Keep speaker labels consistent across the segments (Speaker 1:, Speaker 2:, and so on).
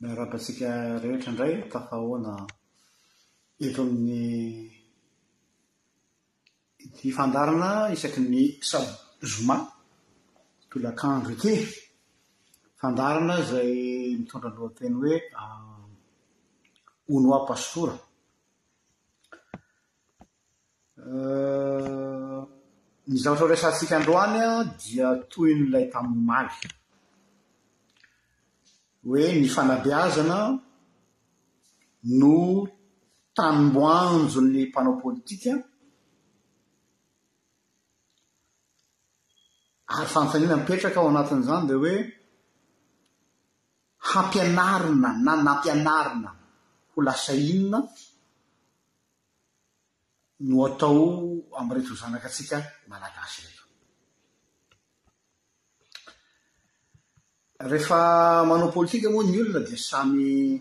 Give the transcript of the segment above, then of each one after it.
Speaker 1: Miarahaba antsika rehetra indray tafahaona eto amin'ny ity fandarana isaky ny sab zoma tolakandro ity. Fandarana izay mitondra lohateny hoe Hono aho pastora. Ny zavatra ho resahantsika androany dia toy ny ilay tamin'ny omaly. Hoe ny fanabeazana no tanimboanjon'ny mpanao politika ary fanontaniana mipetraka ao anatin'izany dia hoe hampianarina na nampianarina ho lasa inona no atao amin'ireto zanakatsika malagasy ireto. Rehefa manao politika moa ny olona dia samy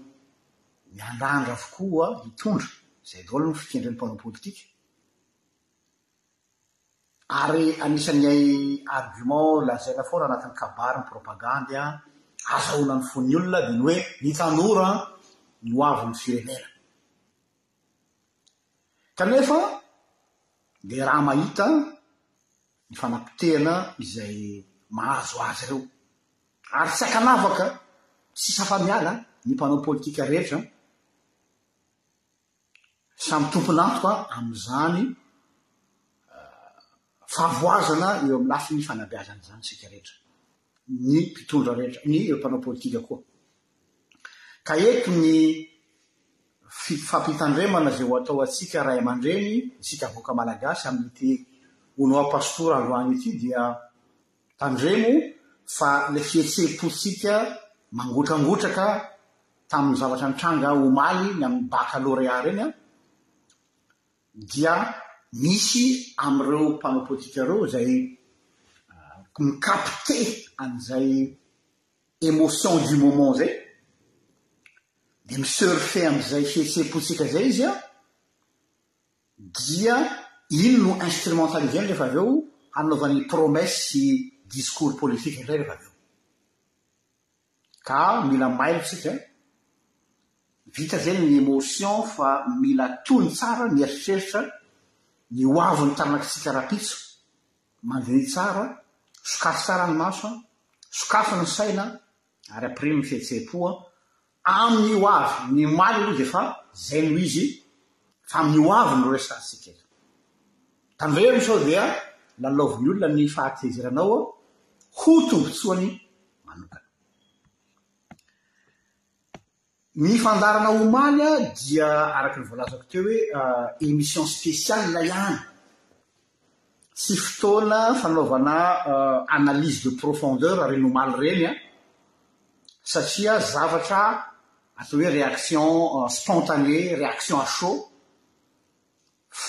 Speaker 1: miandrandra avokoa hitondra, izay daholo no fikendren'ny mpanao politika, ary anisan'ny argument lazaina foana anatin'ny kabary ny propagandy ahazahoana ny fon'ny olona dia ny hoe ny tanora no hoavin'ny firenena. Kanefa dia raha mahita ny fanapotehana izay mahazo azy ireo, ary tsy ankanavaka sy tsy afa-miala ny mpanao politika rehetra, samy tompon'antoka amin'izany fahavoazana eo amin'ny lafiny fanabeazana izany isika rehetra. ny mpitondra rehetra, ny ireo mpanao politika koa. Ka eto ny fampitandremana izay ho atao antsika ray aman-dreny, isika vahoaka malagasy amin'ity Honoa Pastora androany ity dia tandremo fa ilay fihetseham-pontsika mangotrangotraka tamin'ny zavatra nitranga omaly ny amin'ny baccalauréat ireny, dia misy amin'ireo mpanao politika ireo izay mi-capter an'izay émotion du moment izay, dia mi-surfer amin'izay fihetseham-pontsika izay izy an, dia iny no instrumentaliser-ny rehefa avy eo hanaovany promesse sy discours politique indray rehefa avy eo. Ka mila mailo isika eh. Vita zay ny emotion fa mila tony tsara ny eritreritra ny ho avy ny taranakitsika rapitso. Mandiniha tsara, sokafy tsara ny maso, sokafy ny saina ary ampirimo ny fihetseham-po Amin'ny ho avy, ny omaly aloha dia efa izay no izy fa amin'ny ho avy no resahantsika eto. Tandremo sao dia lalaovin'ny olona ny fahatezeranao ho tombontsoany manokana. Ny fandaharana omaly dia araka ny voalazako teo hoe émission spéciale ihany. Tsy fotoana fanaovana analyse de profondeur ireny omaly ireny an! satria zavatra atao hoe réaction spontanée, réaction à chaud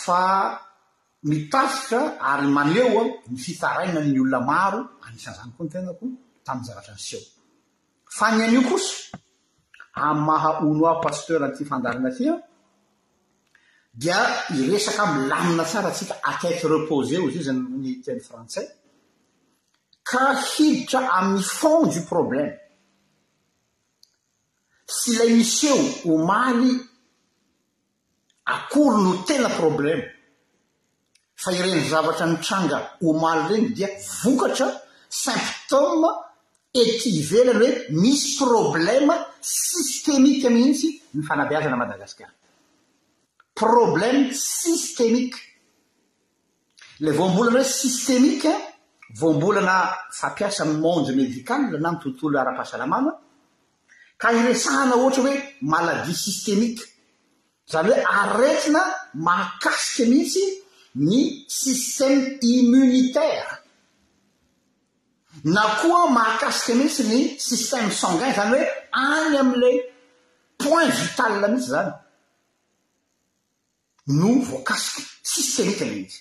Speaker 1: fa mitatitra ary maneho ny fitarainan'ny olona maro, anisan'izany koa ny tenako, tamin'ny zavatra niseho. Fa ny anio kosa, amin'ny maha ono ahy Pasteur an'ity fandaharana ity an, dia hiresaka milamina tsara tsika à tête reposée hoy izy amin'ny teny frantsay, ka hiditra amin'ny fond du problème sy ilay miseho omaly Akory no tena problème. Fa ireny zavatra nitranga omaly ireny dia vokatra, symptôme, ety ivelany hoe misy problème systémique mihitsy ny fanabeazana Madagascar. Problème systémique. Ilay voambolana hoe systémique, voambolana fampiasa amin'ny monde médical na amin'ny tontolo ara-pahasalamana, ka iresahana ohatra hoe maladie systémique, izany hoe aretina mahakasika mihitsy ny système immunitaire, na koa mahakasika mihitsy ny système sanguin, izany hoe any amin'ilay point vital mihitsy izany. no voakasika, tsisy tsy ahita ilay izy.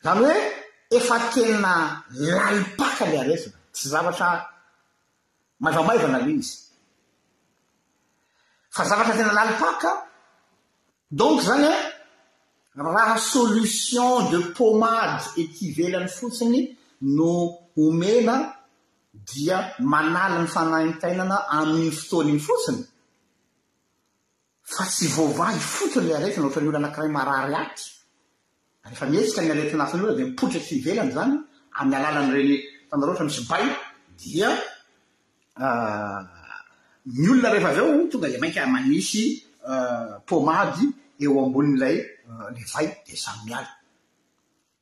Speaker 1: Izany hoe efa tena lalim-paka ilay aretina, tsy zavatra maivamaivana ilay izy, fa zavatra tena lalim-paka, donc izany an, raha solution de pommade ety ivelany fotsiny no omena dia manala ny fanaintainana amin'iny fotoana iny fotsiny fa tsy voavaha ifotony ilay aretina ohatran'ny olona anankiray marary aty rehefa mihetsika ny aretina hafa ny olona dia mipoitra ety ivelany izany amin'ny alalan'ireny hitanareo ohatra misy bay dia ny olona rehefa avy eo tonga dia mainka manisy pomady eo ambonin'ilay levay dia samy miala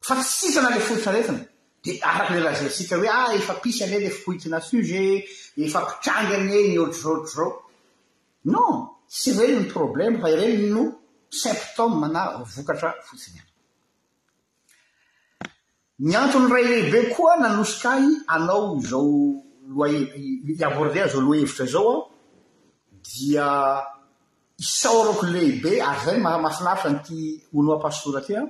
Speaker 1: Fa tsy sisana ilay foritsaretina. Dia araka ilay lazaintsika hoe ah efa pisy anie ilay foitina suge e, efa mpitranga anie ny otrzao otrzao. Non, tsy ireny no problème fa ireny no symptôme na vokatra fotsiny ihany. Ny antony iray lehibe koa nanosika ahy hanao izao loha, hi-aborder izao lohahevitra izao aho dia Isaorako lehibe ary zay maha mafinaritra an'ity Unoa Pastora ty an,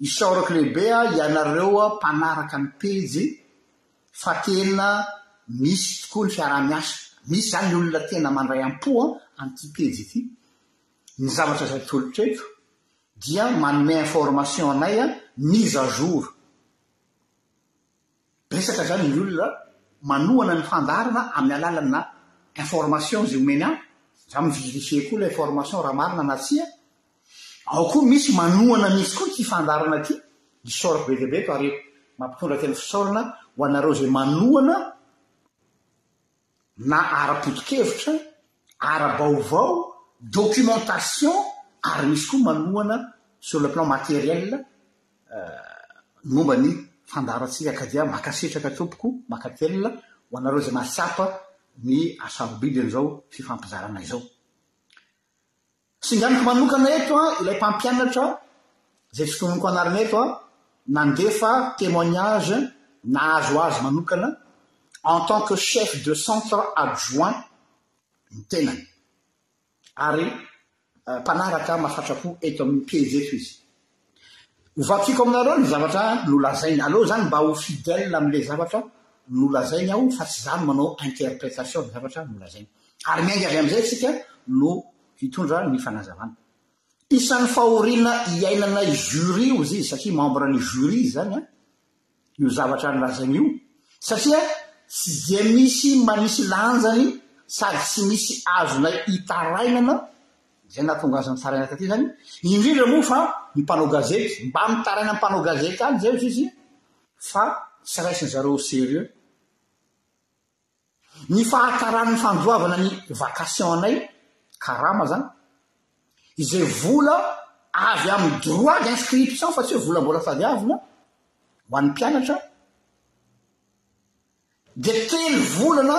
Speaker 1: isaorako lehibe ianareo mpanaraka ny pejy fa tena misy tokoa ny fiaraha-miasa, misy zany ny olona tena mandray am-po an an'ity pejy ity, ny zavatra izay atolotra eto dia manome information anay an, mise à jour. Betsaka izany ny olona manohana ny fandaharana amin'ny alalana information izay omeny ahy, za mi verifier koa ilay information raha marina na tsia, ao koa misy manohana mihitsy koa ity fandaharana ity, misaora be dia be mparihy, mampitondra tena fisaorana ho anareo izay manohana. na ara-poto-kevitra, ara-baovao, documentation, ary misy koa manohana sur le plan matériel ny momba ny fandaharantsika ka dia mankasitraka tompoko, mankatelina ho anareo izay mahatsapa ny hasarobidy an'izao fifampizarana izao. Singaniko manokana eto ilay mpampianatra izay tsy tononiko anarana eto nandefa témoignage nahazo azy manokana en tant que chef de centre adjoint ny tenany ary mpanaraka mafatrapo eto amin'ny pejy eto izy. Ho vakiko aminareo ny zavatra nolazainy. Aleo zany mba ho fidèle amle zavatra nolazainy aho fa tsy za no manao interprétation ny zavatra nolazainy. Ary miainga avy amzay tsika no hitondra ny fanazavana. Isan'ny fahoriana iainanay jury ozy izy satria membre ny jury izy zany an. io zavatra nilazainy io satria tsy dia misy manisy lanjany sady tsy misy azonay itarainana izay nahatonga azy nitaraina taty izany, indrindra moa fa ny mpanao gazety, mba mitaraina ny mpanao gazety ihany izay ry Zizi fa tsy raisin'ny zareo au sérieux. Ny fahatsaran'ny fandoavana ny vacation anay, karama zany, izay vola avy amin'ny droit d'inscription fa tsy hoe vola mbola tadiavina ho an'ny mpianatra, dia telo volana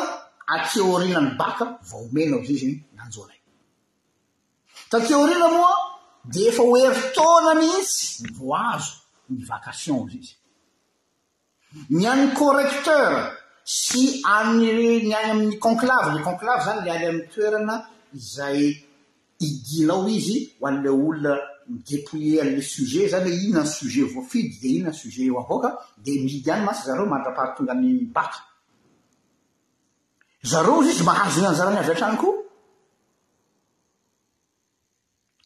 Speaker 1: aty aorianan'ny bac vao omena ao izay izay nanjo anay. Taty aoriana moa dia efa ho herintaona mihitsy vao azo ny vacation ao izay izay. Ny an'ny correcteur sy an'ny ny any amin'ny conclave, le conclave zany le any amin'ny toerana izay idiana ao izy ho an'le olona mi-depouiller an'le sujet zany hoe inona ny sujet voafidy de inona ny sujet eo avoaka de mihidy any mantsy zareo mandra-pahatonga ny bac. Zareo hozy izy mahazo ny anjarany avy hatrany koa.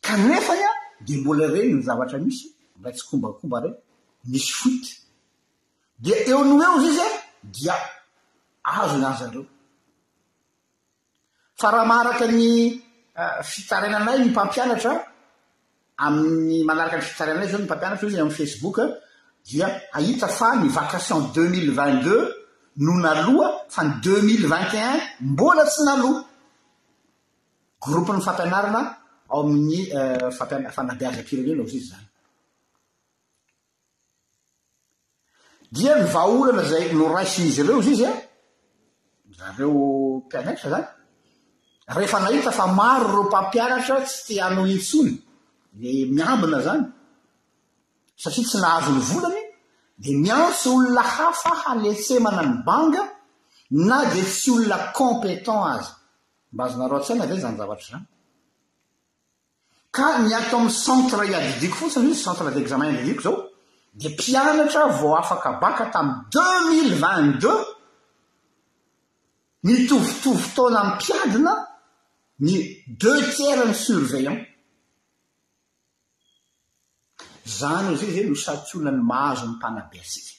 Speaker 1: Kanefa ia dia mbola reny ny zavatra misy ndray tsikombakomba reny misy fuite dia eo no eo izy a dia azo ny azy zareo fa raha maharaka ny fitarainanay ny mpampianatra amin'ny manaraka ny fitarainanay zao ny mpampianatra izy amin'ny facebook dia ahita fa ny vacation 2022 no naloa fa ny 2021 mbola tsy naloa Groupe ny fampianarana ao amin ny fampiana fanabeazam pirenena ohatr izy izany. Dia ny vahaolana izay noraisin izy ireo izy a, zareo mpianaitra izany, rehefa nahita fa maro ireo mpampianatra tsy te hanohy intsony le miambina izany satria tsy nahazo ny volany dia miantso olona hafa hanetsemana ny banga na dia tsy olona compétent aza. Mba azonareo an-tsaina ve izany zavatra izany? Ka ny ato amin'ny centre iadidiako fotsiny izy, centre d'examen iadidiako izao, dia mpianatra vao afaka baka tamin'ny 2022, mitovitovy taona amin'ny mpiadina ny deux tiers ny surveillant. Izany izay izay no santionany mahazo ny mpanabe antsika.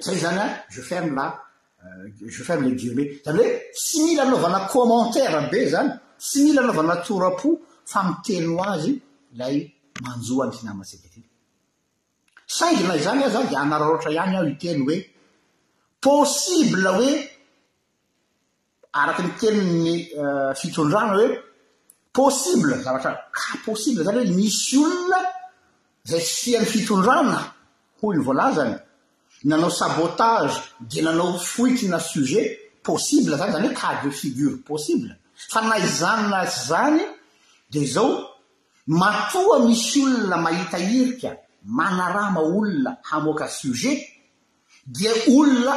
Speaker 1: Zay zany an, je ferme la euh, je ferme les guillemets. Zany hoe tsy mila anaovana commentaire be zany, tsy mila anaovana tora-po fa miteny ho azy ilay manjo an'ity namana CPT. Saingy na izany aza dia hanararaotra ihany aho hiteny hoe possible hoe Araky ny tenin'ny fitondrana hoe possible zavatra cas possible zany hoe misy olona izay tsy tian'ny fitondrana hoy ny voalazany nanao sabotage dia nanao fuite na sujet possible zany zany hoe cas de figure possible fa na izany na tsy izany dia izao matoa misy olona mahita irika manarama olona hamoaka sujet dia olona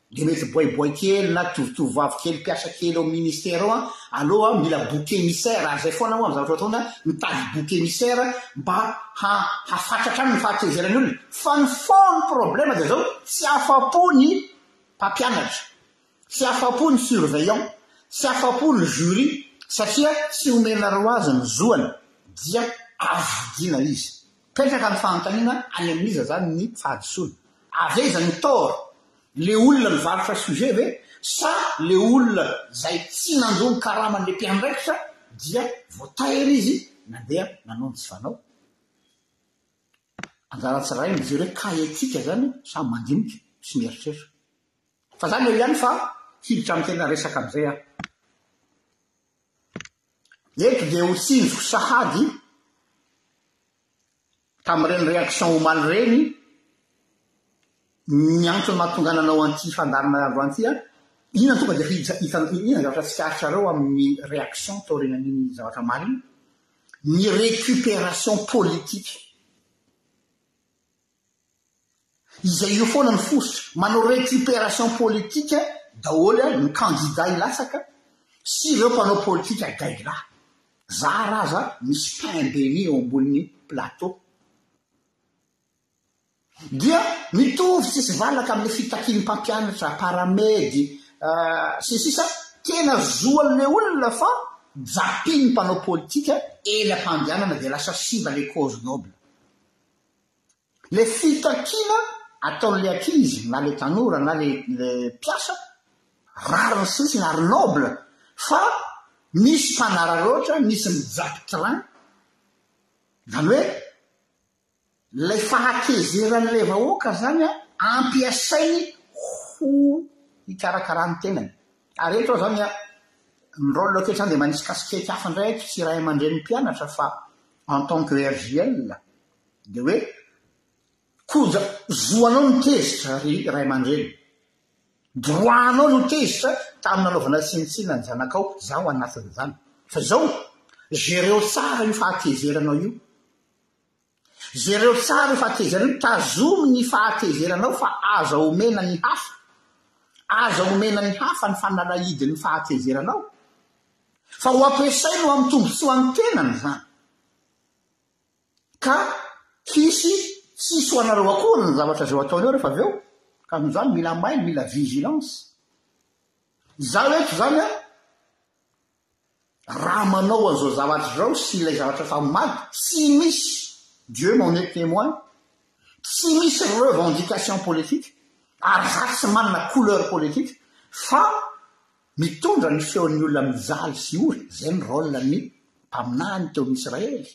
Speaker 1: Dia mety boyboy kely na tovovavy kely mpiasa kely ao amin'ny ministère ao an, allo an, mila bouc émissaire, ary izay foana ho'a amin'ny zavatra ataony an, mitady bouc émissaire mba ha hafatratra aminy ny fahatezeran'ny olona. Fa ny fond problème dia izao, tsy afa-po ny mpampianatra, tsy afa-po ny surveillant, tsy afa-po ny jury satria tsy omenareo azy ny zoany dia avo vidiana izy. Petraka ny fanontaniana any amin'iza zany ny fahadisoana? Avy aiza ny tort? Le olona nivarotra sujet ve sa le olona zay tsy nandoa ny karaman'le mpiandraikitra dia voataira izy nandeha nanao ny tsy fanao? Anjara tsy ray mijery hoe cas ethique zany sa mandinika sy mieritreritra? Fa zany eo ihany fa hiditra amin'ny tena resaka amin'izay aho. Eto dia ho tsinjoko sahady tamin'ireny réaction omaly ireny ny antony mahatonga anao nanao an'ity fandaharana androany ity an, inona tonga dia hitanao, inona ny zavatra tsikaritranareo amin'ny réaction taorian'iny zavatra omaly iny? Ny récupération politique. Izay eo foana ny fositra. Manao récupération politique daholo ny kandida hilatsaka sy ireo mpanao politika gaga. Zara aza misy pain béni eo ambonin'ny plateau. Dia mitovy tsisy valaka amin'ny fitakian'ny mpampianatra, paramedy, sy ny sisa Tena zoan'ilay olona fa japin'ny mpanao politika eny am-pandehanana dia lasa simba ilay cause noble. Ilay fitakiana ataon'ilay ankizy na ilay tanora na ilay ilay mpiasa rariny fotsiny ary noble fa misy mpanararaotra, misy mijaky train, izany hoe ilay fahatezeran'ilay vahoaka izany an, ampiasainy ho hikarakarany ny tenany. Ary eto aho izany an, ny rôle-ko eto izany dia manisy casquette hafa indray eto, tsy ray aman-drenin'ny mpianatra fa en tant que RJL dia hoe koja zoanao no tezitra ry ray aman-dreny. Droit-nao no tezitra tamin'ny nanaovana tsinontsinona ny zanakao, izaho anatin'izany. Fa izao, gereo tsara io fahatezeranao io. Gereo tsara io fahatezeranao io, tazomy ny fahatezeranao fa aza omena ny hafa. Aza omena ny hafa ny fanalahidin'ny fahatezeranao. fa ho ampiasainy ho amin'ny tombontsoan'ny tenany izany, ka hisy tsisy ho anareo akory ny zavatra izay ho ataonao rehefa avy eo, ka noho izany mila mailo, mila vigilance. Izaho eto izany an, raha manao an'izao zavatra izao sy ilay zavatra efa omaly, tsy misy, Dieu m'en est témoin, tsy misy revendication politique, ary izaho tsy manana couleur politique, fa Mitondra ny feon'ny olona mijaly sy ory, izay ny rôle ny mpaminany teo amin'ny Israely,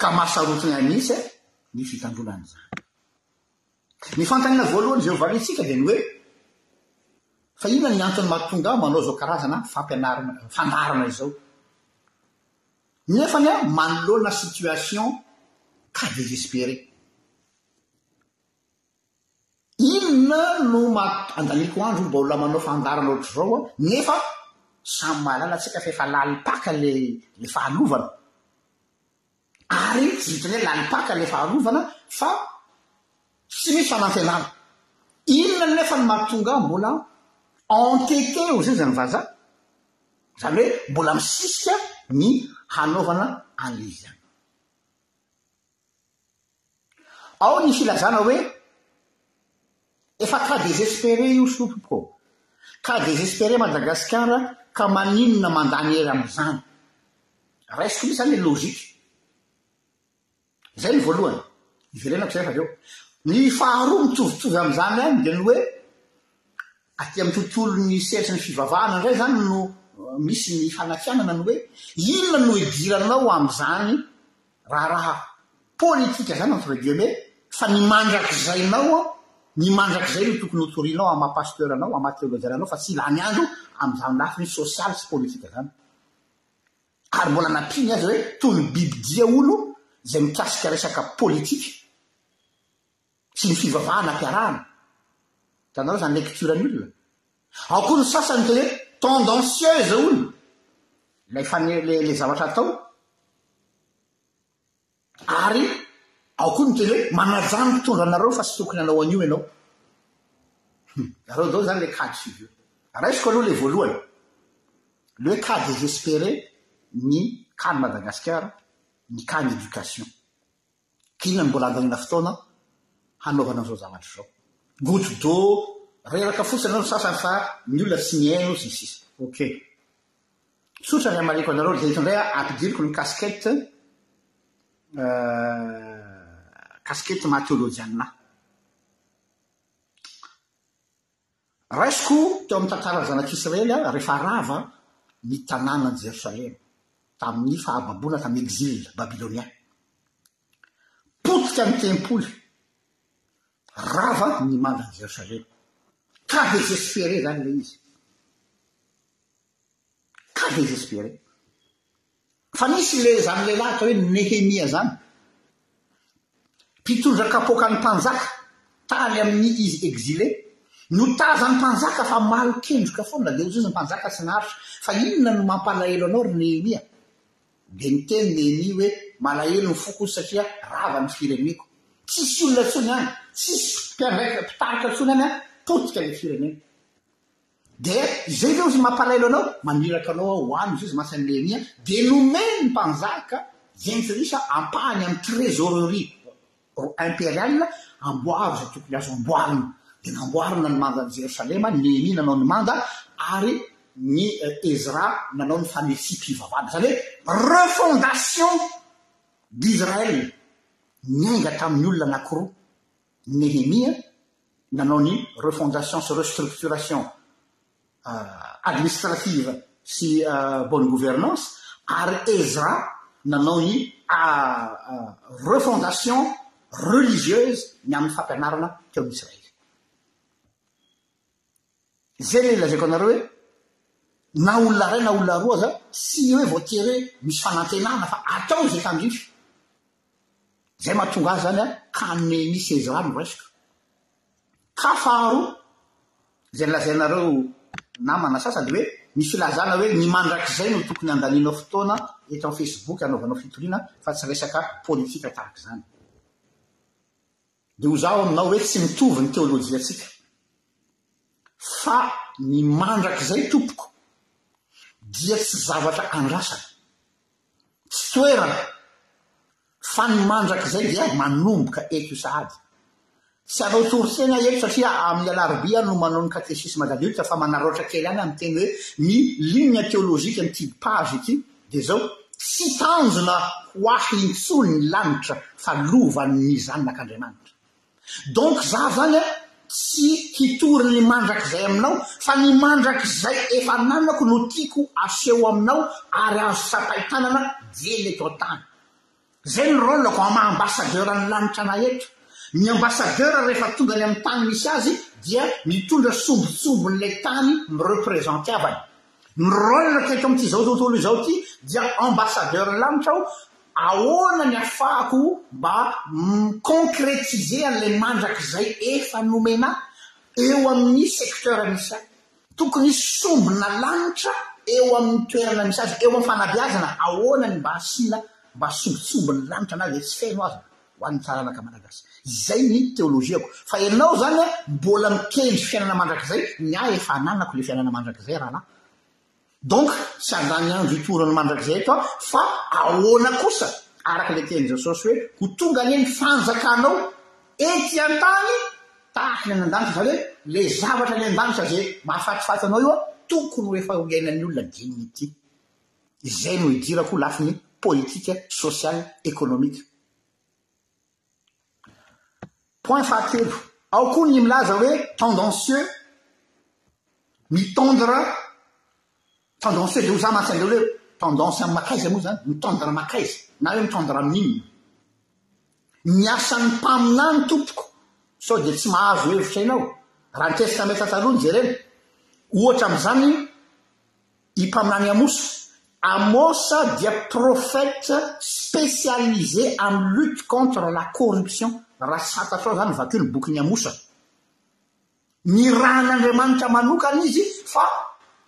Speaker 1: ka mahasarotiny an'isa ny fitandroana izany. Ny fanontaniana voalohany izay hovaliantsika dia ny hoe, fa inona ny antony mahatonga ahy manao izao karazana fampianarana, fandaharana izao? Nefany aho manoloana situation cas désespéré. Inona no maha andaniko andro mbola manao fandaharana ohatr'izao aho nefa samy mahalala tsika fa efa lalim-paka le le fahalovana ary tsy vitan'ny hoe lalim-paka le fahalovana fa tsy misy fanantenana inona nefa ny mahatonga aho mbola entêté ho zay zany vazaha zany hoe mbola misisika ny hanaovana an'ilay izy zany Ao ny filazana hoe, efa cas désespéré io sompoko, cas désespéré Madagasikara ka maninona mandany hery amin'izany. Raisiko mihitsy izany ny logique. Izay ny voalohany, iverenako izay avy eo. Ny faharoa mitovitovy amin'izany ihany dia ny hoe, aty amin'ny tontolon'ny sehatry ny fivavahana indray izany no misy ny fanakianana ny hoe, inona no idiranao amin'izany Raharaha politika zany entre guillemets fa ny mandrakizainao ny mandrakizay no tokony hotorianao ama pasteur anao ama theologian anao fa tsy lany andro amzany lafiny social sy politika zany ary mbola nampiany aza hoe toy ny bibidia olo zay mikasika resaka politika Tsy ny fivavahana fiarahana. Hitanareo izany lecture ny olona. Ao koa ny sasany te hoe tendancieuse hono ilay fane le le zavatra atao. Ary ao koa ny teny hoe manajà ny mpitondra anareo fa tsy tokony hanao an'io ianao. Zareo daholo izany le cas de figure. Raisiko aloha le voalohany. Le hoe cas désespéré ny cas ny Madagasikara, ny cas ny éducation. Inona no mbola andaniana fotoana hanaovana an'izao zavatra izao? Gojo do, reraka fotsiny ianao ny sasany fa ny olona tsy mihaino sy ny sisa. Ok. Tsotra ny hamaliako anareo, dia eto indray aho ampidiriko ny casquette casquette maha-teolojianina ahy. Raisiko teo amin'ny tantaran'ny Zanak'Israely aho rehefa rava ny tanànan'i Jerosalema tamin'ny fahababoana tamin'ny exil babylonien. Potika ny tempoly, rava ny mandan'i Jerosalema. Cas désespéré izany ilay izy. Cas désespéré. Fa nisy le zany lehilahy atao hoe Nehemia zany, mpitondra kapoakan'ny mpanjaka tany amin'ny izy exilé, notazan'ny mpanjaka fa malo kendroka foana, dia hozizy ny mpanjaka tsy naharitra, fa inona no mampalahelo anao ry Nehemia? Dia niteny Nehemia hoe, malahelo ny foko satria rava ny fireneko, tsisy olona intsony any, tsisy mpiandraikitra, mpitarika intsony any an, potika ilay firenena. Dia izay ve ozy mampalaelo anao? Maniraka anao aho ho any ozy ozy masin'i Nehemia, dia nomen'ny mpanjaka jentilisa ampahany amin'ny trésorerie impériale, Amboaro izay tokony azo amboarina. Dia namboarina ny mandan'i Jerosalema, Nehemia nanao ny manda, ary ny Ezra nanao ny fanetsi-pivavahana. Izany hoe refondation d'Israël. Niainga tamin'ny olona anankiroa Nehemia nanao ny refondation sy restructuration administrative sy bonne gouvernance ary Ezra nanao ny refondation religieuse ny amin'ny fampianarana teo amin'ny Israely. Izay ilay lazaiko anareo hoe na olona iray na olona roa aza tsy hoe voatery hoe misy fanantenana fa atao izay tandrify. Izay mahatonga azy izany ka hanome misy Ezra no raisiko. Ka faharoa izay nolazainareo namana sasany hoe ny filazana hoe ny mandrakizay no tokony handanianao fotoana eto amin'ny Facebook hanaovanao fitoriana fa tsy resaka politika tahaka izany. Dia ho zaho aminao hoe tsy mitovy ny teolojiantsika. Fa ny mandrakizay tompoko dia tsy zavatra andrasana. Tsy toerana. Fa ny mandrakizay dia manomboka eto io sahady. Tsy hanao toritena eto satria amin'ny alarobia no manao ny katesisma d'adultes fa manaraotra kely ihany amin'ny teny hoe ny ligne theologique ny tidy page ity. dia izao, Tsy tanjona ho ahy intsony ny lanitra fa lovan'ny zanak'Andriamanitra. Donc za zany an, tsy hitory ny mandrakizay aminao fa ny mandrakizay efa ananako no tiako aseho aminao ary azo tsapain-tanana dieny eto an-tany. Zay ny rôle ko am ambassadeur an'ny lanitra na eto. Ny ambassadeur rehefa tonga any amin'ny tany misy azy dia mitondra sombintsombin'ilay tany mirepresentiavany. Ny rôle ko eto amin'ity zao tontolo izao ity dia ambassadeur-n'ny lanitra aho, ahoana ny afahako mba mi concretiser an'ilay mandrakizay efa nomena eo amin'ny secteur misy ahy. Tokony hisy sombina lanitra eo amin'ny toerana misy azy, eo amin'ny fanabeazana, ahoana ny mba hasiana mba sombintsombin'ny lanitra na dia tsy feno aza ho an'ny taranaka malagasy. Izay ny teolojiako. Fa ianao izany mbola mikendry fiainana mandrakizay, ny ahy efa ananako ilay fiainana mandrakizay rahalahy. Donc tsy handany andro hitorany mandrakizay eto aho fa ahoana kosa araka ilay tenin'i Jesosy hoe ho tonga anie ny fanjakanao ety an-tany tahaka ny any an-danitra izany hoe ilay zavatra any an-danitra izay mahafatifaty anao io tokony ho efa hoiainan'ny olona dignity izay no idirako lafiny politika, social, économique. Point fahatelo, ao koa ny milaza hoe tendancieux, mi tendre, tendancieux dia ho za mantsy anareo hoe tendance amin'ny makaiza moa zany, mi tendre makaiza na hoe mi tendre amin'inona? Ny asan'ny mpaminany tompoko sao dia tsy mahazo hevitra ianao, raha ny testament taloha no jerena, ohatra amin'izany, I Mpaminany Amosa, Amosa dia prophète spécialisé amin'ny lutte contre la corruption raha tsy fantatrao izany vakio ny bokin'i Amosa. Nirahan'Andriamanitra manokana izy fa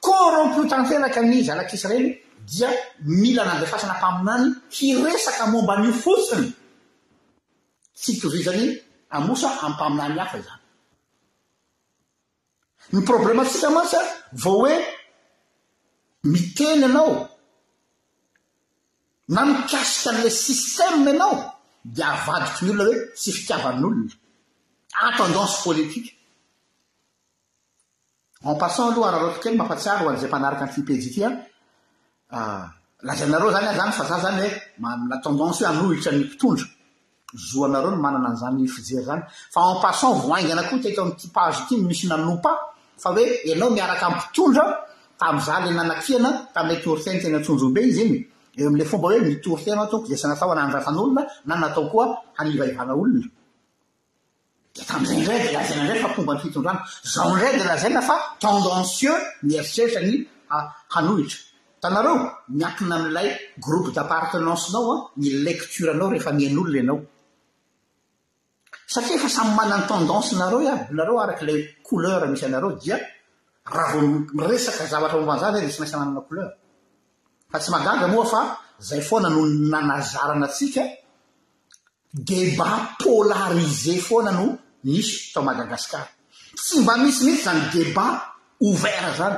Speaker 1: corrompu tanteraka ny zanak'Israely dia mila nandefasana mpaminany hiresaka momba an'io fotsiny. Tsy itovizan'i Amosa amin'ny mpaminany hafa izany. Ny problème antsika mantsy a vao hoe miteny ianao na mikasika an'ilay système ianao dia avadiky ny olona hoe tsy fitiavan'olona a tendance politique en passant aloha araraoty kely mampatsiaro ho an'izay mpanaraka an'ity pejy ity a Ah, lazainareo zany azany fa za zany hoe manana tendance hoe hanohitra ny mpitondra. Zo anareo ny manana an'izany fijery zany. Fa en passant vao haingana koa teto amin'ity page ity no misy nanompa fa hoe ianao miaraka amin'ny mpitondra tamin'izaho le nanakiana tamin'ilay toriteny teny Antsonjombe izy iny eo amin'ilay fomba hoe nitory tena tompoko izay tsy natao hanandratra an'olona na natao koa hanivaivana olona. Dia tamin'izay indray dia lazaina indray fa mpomba ny fitondrana. Izao indray dia lazaina fa tendancieux mieritreritra ny hanohitra. Hitanareo? Miankina amin'ilay groupe d'appartenance-nao ny lecture-nao rehefa mihaino olona ianao. Satria efa samy manana ny tendance-nareo iaby nareo araka ilay couleur misy anareo dia raha vao miresaka zavatra momba an'izany dia tsy maintsy manana couleur. Fa tsy mahagaga moa fa izay foana no nanazarana antsika Débat polarisé foana no misy tao Madagascar. Tsy mba misy mihitsy izany débat ouvert izany.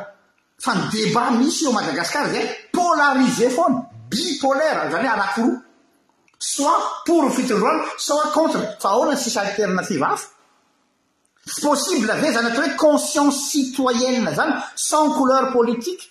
Speaker 1: Fa ny débat misy eo Madagascar dia polarisé foana, bipolaire, izany hoe anakiroa. Soit pour ny fitondroana, soit contre. Fa ahoana ny sisa alterna fiva hafa? Tsy possible ve izany atao hoe conscience citoyenne izany sans couleur politique?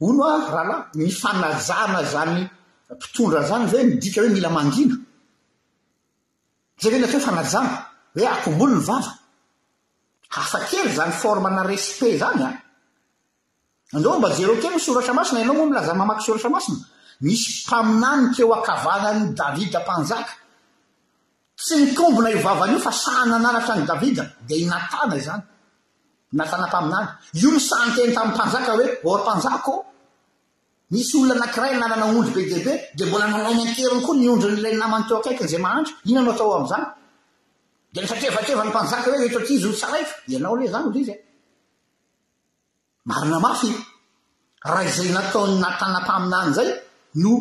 Speaker 1: Hono aho rahalahy, ny fanajana izany mpitondra izany ve midika hoe mila mangina? Izay ve ny atao hoe fanajana? Hoe akombolo ny vava? Hafa kely izany forme-na respect izany an! Andao mba jereo kely ny soratra masina, ianao moa milaza mamaky soratra masina. Misy mpaminany teo ankavanan'i Davida mpanjaka. Tsy nitombina io vavany io fa sahanan'anatra an'i Davida, dia i Natana izany. Natana mpaminany. Io no saha niteny tamin'ny mpanjaka hoe, Ô ry mpanjaka ô, nisy olona anankiray nanana ondry be dia be, dia mbola nalainy an-keriny koa ny ondrin'ilay namany teo akaikiny izay mahantra. Inona no atao amin'izany? Dia nitratrevatrevan'ny mpanjaka hoe, Eto aty izy no tsaraiko. Ianao anie izany, hoy izy. Marina mafy, raha izay nataon'i Natana mpaminany izay no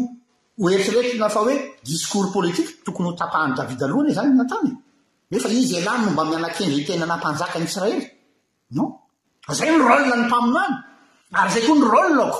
Speaker 1: hoeritreretina fa hoe discours politique, tokony hotapahan'i Davida loha anie izany i Natana e! Nefa iza ialahy no mba mianakendry ny tenanà mpanjaka any Israely? Non. Izay no rôle ny mpaminany, ary izay koa ny rôle-ko.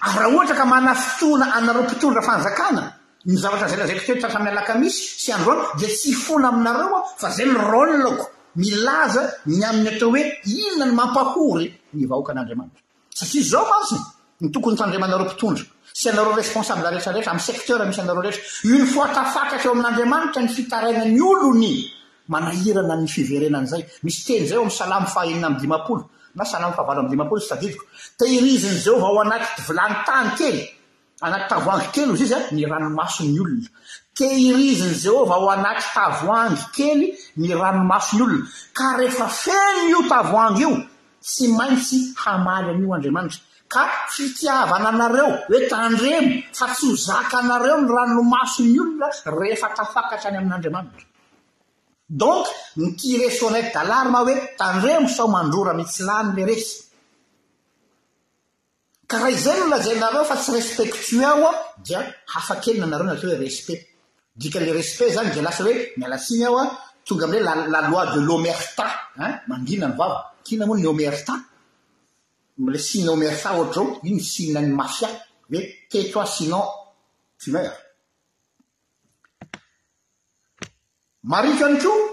Speaker 1: Ary raha ohatra ka manafintohina anareo mpitondra fanjakana ny zavatra izay lazaiko teo tratran'ny alakamisy sy androany dia tsy hifona aminareo aho fa izay no rôle-ko, milaza ny amin'ny atao hoe inona ny mampahory ny vahoakan'Andriamanitra. Satria zao mantsy no tokony tandremanareo mpitondra sy anareo responsable rehetra rehetra am secteur misy anareo rehetra, une fois tafatraka eo amin'Andriamanitra ny fitarainany olony manahirana ny fiverenany zay, misy teny zay ao am salamo faha enina amby dimampolo na salamo faha valo amby dimampolo tsy tadidiko, tehirizin'i Jehovah ao anaty vilany tany kely Anaty tavoahangy kely ho ziza ny ranomason'ny olona. Tehirizin'i Jehovah ao anaty tavoahangy kely ny ranomason'ny olona, ka rehefa feno io tavoahangy io, tsy maintsy hamaly an'io Andriamanitra. Ka fitiavana anareo hoe tandremo fa tsy ho zakanareo ny ranomason'ny olona rehefa tafakatra any amin'Andriamanitra. Donc, ny tire sonnette d'alarme hoe tandremo sao mandrora mitsilany le resy. Ka raha izay no lazainareo fa tsy respectueux aho dia hafa kely nanareo ny atao hoe respect. Dika le respect zany dia lasa hoe miala tsiny aho tonga amle la la loi de l'omerta hein mangina ny vava kina moa ny omerta le signe omerta ohatr'zao iny signe an'ny mafia hoe teto aho sinon tu meurs. Marihiko ihany koa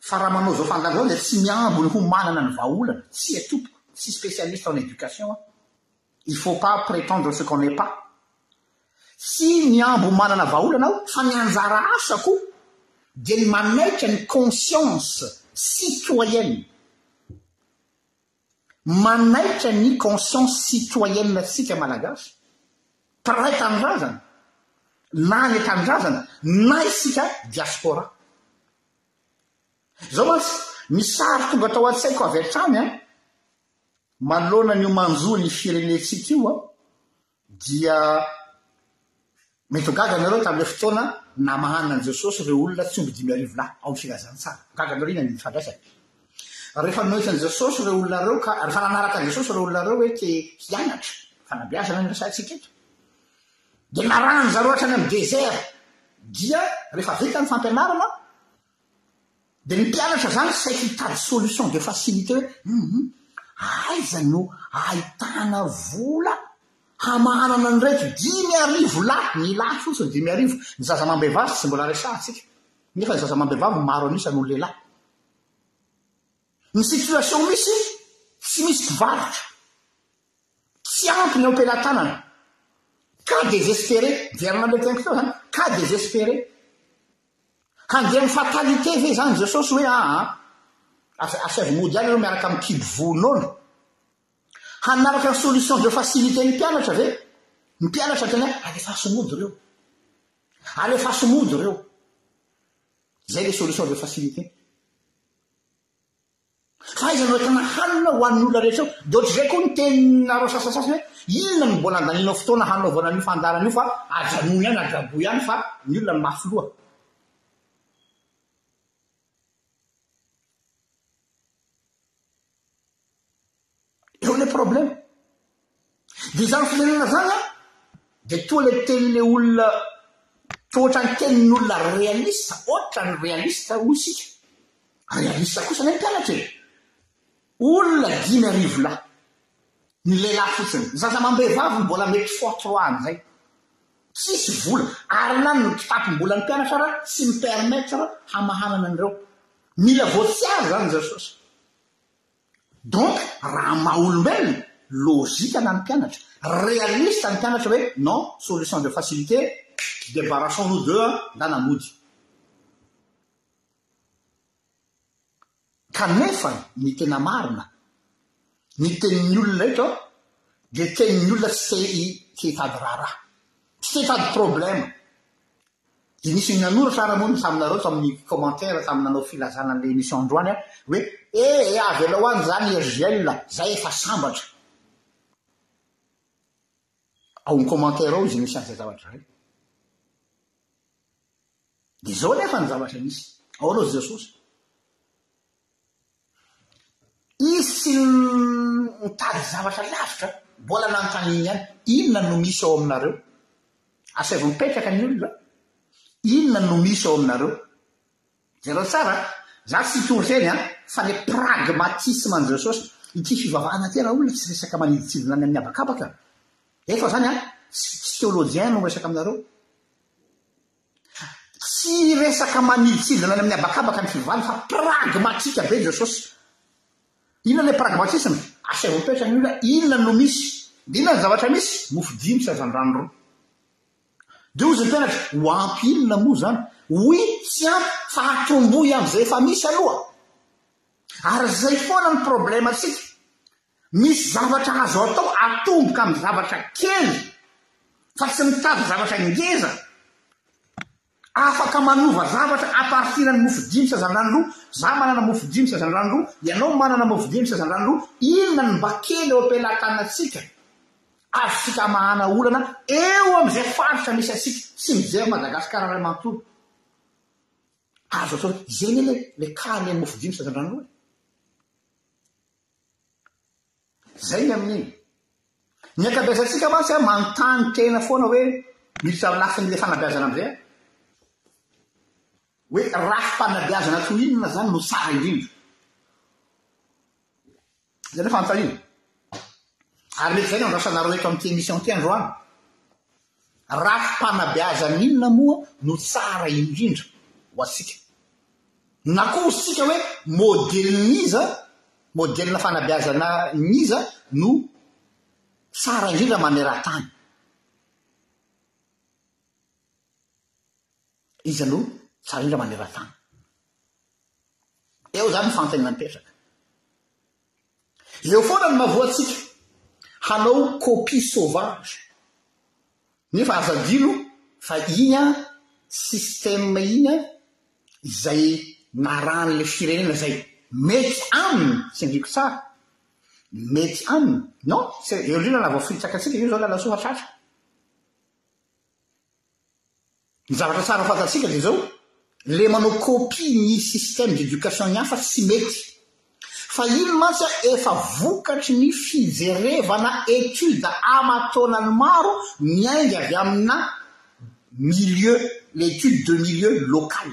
Speaker 1: fa raha manao izao fandaharana izao dia tsy mihambo ny ho manana ny vahaolana, tsia tompoko, tsy spécialiste en éducation aho, il faut pas prétendre ce qu'on n'est pas, tsy mihambo ho manana vahaolana aho fa ny anjara asako dia ny manaitra ny conscience citoyenne Manaitra ny conscience citoyenne tsika Malagasy, mpiray tanindrazana na any an-tanindrazana na isika diaspora. Zao mantsy ny sary tonga tao an-tsaiko avy hatrany an, maloana ny ho manjo ny firenentsika io an, Dia mintongàga nareo tamin'ilay fotoana namahana an'i Jesosy ireo olona tsy omby dimy arivo lahy, ao amin'ny Filazantsara. Gaga nareo inona ny ifandraisany? Rehefa noentin' i Jesosy ireo olona ireo ka, rehefa nanaraka an'i Jesosy ireo olona ireo hoe te hianatra, fanabeazana no resahintsika eto, dia narahany zareo hatrany amin'ny dezera, dia rehefa vita ny fampianarana, Dia ny mpianatra izany saika hitady solution de facilité hoe hum aiza no ahitana vola hamahanana an'ireto dimy arivo lahy, ny lahy fotsiny dimy arivo, ny zaza amam-behivavy tsy mbola resahantsika, nefa ny zaza amam-behivavy maro an'isa noho ny lehilahy. Ny situation misy, tsy misy mpivarotra, tsy ampy ny ampelatanana, cas désespéré, miverina amin'ilay tegniko teo izany, cas désespéré. Handeha amin'ny fatalité ve izany Jesosy hoe aa, asaivo mody any ianao miaraka amin'ny kibo vonoana? Hanaraka ny solution de facilité ny mpianatra ve? Ny mpianatra tena hoe alefaso mody ireo, alefaso mody ireo. Izay ilay solution de facilité. Fahaizana maitana hanina ho an'ny olona rehetra io. Dia ohatr'izay koa ny teninareo sasasasany hoe, inona no mbola andanianao fotoana hanaovana an'io fandaharana io fa ajanony ihany, adraboy ihany fa ny olona mafy loha. Eo le problème. Dia izany firenena izany an, dia toa ilay tenin'ilay olona, toa ohatran'ny tenin'olona realista, ohatran'ny realista hoy isika. Realista kosa ilay mpianatra e. Olona dimy arivo lahy. Ny lehilahy fotsiny. Ny zaza amam-behivavy mbola mety fois trois an'izay. Tsisy vola. Ary na ny kitapom-bolan'ny mpianatra ara tsy mi-permettre hamahanana an'ireo. Mila voatsiary izany Jesosy. Donc raha maha olombelona, lojika na ny mpianatra, realiste ny mpianatra hoe non, solution de facilité, debarrassons nous d'eux andeana mody. Kanefa ny tena marina, ny tenin'ny olona eto dia tenin'ny olona tsy te hitady raharaha, tsy te hitady problème. Dia nisy nanoratra ary moa ny taminareo tamin'ny commentaire tamin'ny nanao filazana an'ilay émission androany aho hoe eh eh avelao any izany Irgl a, zay efa sambatra. Ao amin'ny commentaire ao izay misy an'izay zavatra izay. Dia izao anefa ny zavatra nisy. Ahoana hozy Jesosy? Izy tsy nitady zavatra lavitra, mbola nanontany iny ihany, Inona no misy ao aminareo? Asaivo mipetraka ny olona. Inona no misy ao aminareo? Jereo tsara an! Za tsy hitory teny an, fa le pragmatisme an'i Jesosy, ity fivavahana ity raha olona tsy resaka manidintsidina any amin'ny habakabaka, efa zany an, tsy theologien no miresaka aminareo, Tsy resaka manilitsilina any amin'ny habakabaka ny fiovana fa pragmatika be Jesosy. Inona ilay pragmatisme? Asaivo mipetraka ny olona, inona no misy? Dia inona ny zavatra misy? Mofo dimy sy hazandrano roa. Dia hozy ny mpianatra, ho ampy inona moa izany? Oui, tsy ampy, fa atombohy amin'izay efa misy aloha. Ary izay foana ny problemantsika. Misy zavatra azo atao atomboka amin'ny zavatra kely fa tsy mitady zavatra ngeza. Afaka manova zavatra à partir ny mofo dimy sazandrano roa, za manana mofo dimy sazandrano roa, ianao manana mofo dimy sazandrano roa, inona no mba kely eo am-pelatanantsika? Azontsika amahana olana eo amin'izay faritra misy antsika, tsy mijery Madagascar iray manontolo. Azo atao izay anie le cas le mofo dimy sazandrano roa e. Izay ny amin'iny. Ny ankabeazantsika mantsy an, manontany tena foana hoe miditra amin'ny lafin'ilay fanabeazana amin'izay aho. Hoe rafi-panabeazana toy inona izany no tsara indrindra. Izay ilay fanontaniana. Ary mety izay no andrasanareo eto amin'ity émission ity androany. Rafi-panabeazana inona moa no tsara indrindra ho antsika? Na koa isika hoe modelin'iza, modelina fanabeazana an'iza no tsara indrindra maneran-tany? Iza no tsara indrindra maneran-tany? Eo izany ny fanontaniana mipetraka. Eo foana ny mahavoantsika hanao copie sauvage. Nefa aza adino fa iny an système iny an izay narahan'ilay firenena izay mety aminy, tsindriako tsara, mety aminy, non, eo indrindra raha vao firitsaka antsika, io izao lalasoa hatratra. Ny zavatra tsara fantatsika dia izao, le manao copie ny système d'éducation-n'ny hafa tsy mety. Fa iny mantsy an, efa vokatry ny fijerevana étude aman-taonany maro miainga avy amina milieu, l'étude de milieu local.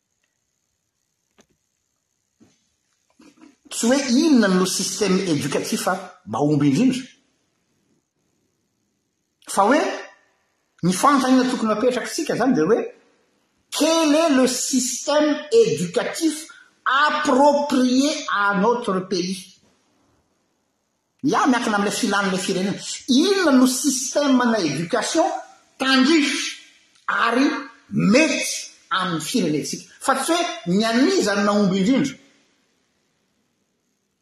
Speaker 1: Tsy hoe inona no système éducatif mahomby indrindra, fa hoe ny fanontaniana tokony apetrak'tsika zany dia hoe quel est le système éducatif approprié à notre pays? Ny ahy miankina amin'ilay filan'ilay firenena. Inona no système na éducation tandrify ary mety amin'ny firenentsika. Fa tsy hoe ny an'iza no nahomby indrindra.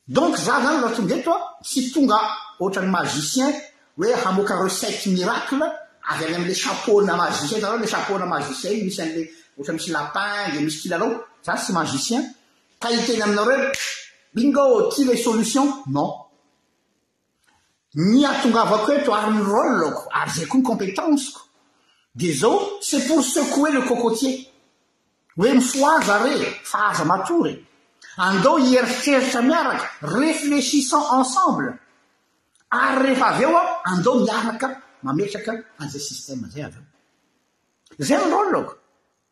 Speaker 1: Donc za zany raha tonga eto tsy tonga ohatran'ny magicien hoe hamoaka recette miracle avy any amin'ilay chapeau-na magicien. Hitanareo ilay chapeau-na magicien iny misy an'ilay ohatran'ny misy lapin dia misy kilalao. Za tsy magicien. Ka hiteny aminareo hoe, Bingo, ty ilay solution! Non. Ny ahatongavako eto ary ny rôle-ko ary izay koa ny compétence-ko dia izao, c'est pour secouer le cocotier. Hoe mifohaza re fa aza matory e! Andao hieritreritra miaraka, réfléchissons ensemble! Ary rehefa avy eo andao miaraka mametraka an'izay système izay avy eo. Izay ny rôle-ko.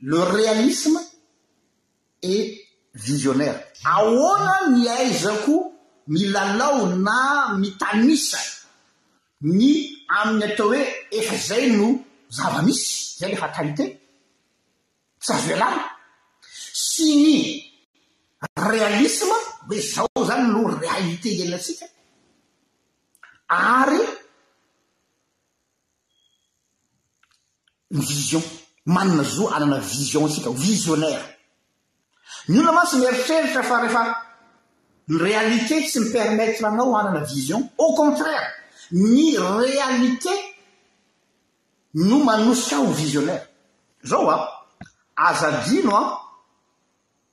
Speaker 1: Le realisme et visionnaire. Ahoana ny aizako milalao na mitanisa ny amin'ny atao hoe efa izay no zava-misy, izay ilay fatalité, tsy azo ialana, sy ny realisme, hoe izao izany no réalité iainantsika, ary ny vision manana zo hanana vision tsika ho visionnaire ny olona mantsy mieritreritra fa rehefa ny réalité tsy mi permettre anao hanana vision au contraire ny réalité no manosika ho visionnaire zao a aza adino a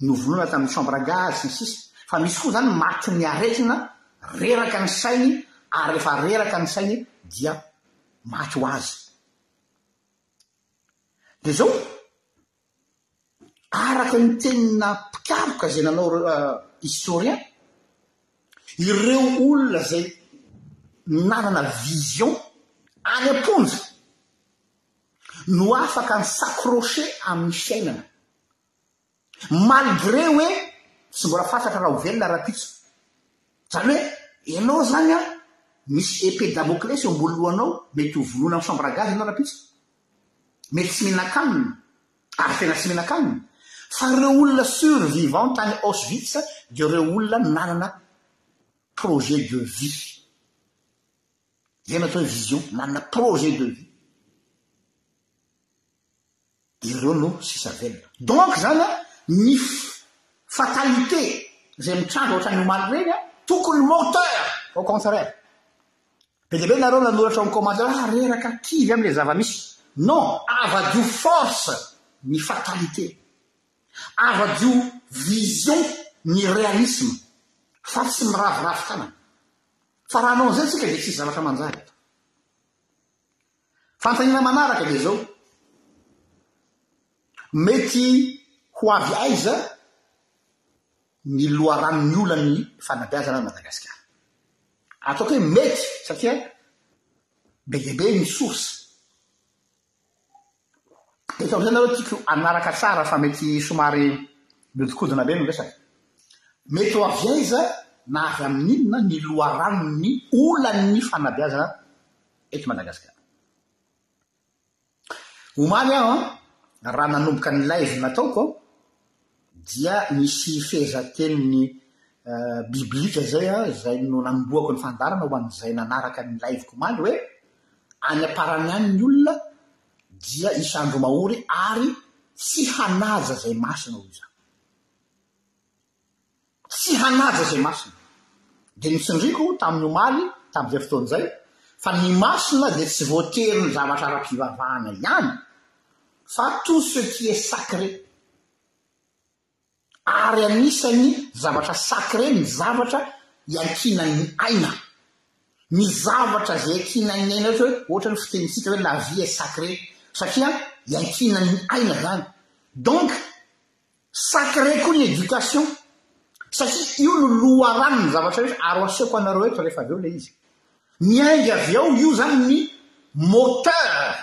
Speaker 1: Novonoina tamin'ny chambre à gaz sy ny sisa Fa misy koa izany maty ny aretina, reraka ny sainy ary rehefa reraka ny sainy dia maty ho azy. Dia izao, araka ny tenina mpikaroka izay nanao historien, ireo olona izay nanana vision any am-ponja no afaka ni-s'accrocher amin'ny fiainana. malgré hoe tsy mbola fantatra raha ho velona Rapiso. Zany hoe ianao zany an, misy épée Damoclès eo ambony lohanao, mety ho vonoina amin'ny chambre à gaz ianao Rapiso, mety tsy mihinan-kanina, arafena tsy mihinan-kanina, fa ireo olona survivants tany Auschwitz dia ireo olona nanana projet de vie, izay no atao hoe vision, nanana projet de vie. ireo no sisa velona. Donc zany a, ny fatalité zay mitranga ohatran'ny omaly reny a, tokony moteur au contraire. Be dia be nareo nanoratra ao amin'ny commentaire hoe ah reraka, kivy am le zava-misy. Non, avadio force ny fatalité. Avadio vision ny réalisme fa tsy miraviravy tanana. Fa raha hanao an'izay tsika dia tsisy zavatra manjary eto. Fanontaniana manaraka dia izao, mety ho avy aiza ny loharanon'ny olan'ny fanabeazana any Madagasikara? Ataoko hoe mety satria be dia be ny source. Eto amin'izay nareo tiako hanaraka tsara fa mety somary mihodinkodina be ny resaka. Mety ho avy aiza na avy amin'inona ny loharanon'ny olan'ny fanabeazana eto Madagasikara. Omaly aho raha nanomboka ny live nataoko dia nisy fehezanteny biblika izay izay no nanombohako ny fandaharana ho an'izay nanaraka ny live-ko omaly hoe any am-parany any ny olona dia hisy andro mahory ary tsy hanaja izay masina hoy izany. tsy hanaja izay masina. Dia notsindriako tamin'ny omaly tamin'izay fotoana izay fa ny masina dia tsy voatery ny zavatra ara-pivavahana ihany fa tout ce qui est sacré. Ary anisan'ny zavatra sacré ny zavatra iankinan'ny aina. Ny zavatra izay iankinan'ny aina ohatra hoe ohatra ny fitenintsika hoe la vie est sacrée satria iankinan'ny aina izany. Donc. Sacré koa ny éducation satria io no loharanon'ny zavatra rehetra ary ho asehoko anareo eto rehefa avy eo ilay izy. Miainga avy ao io izany ny moteur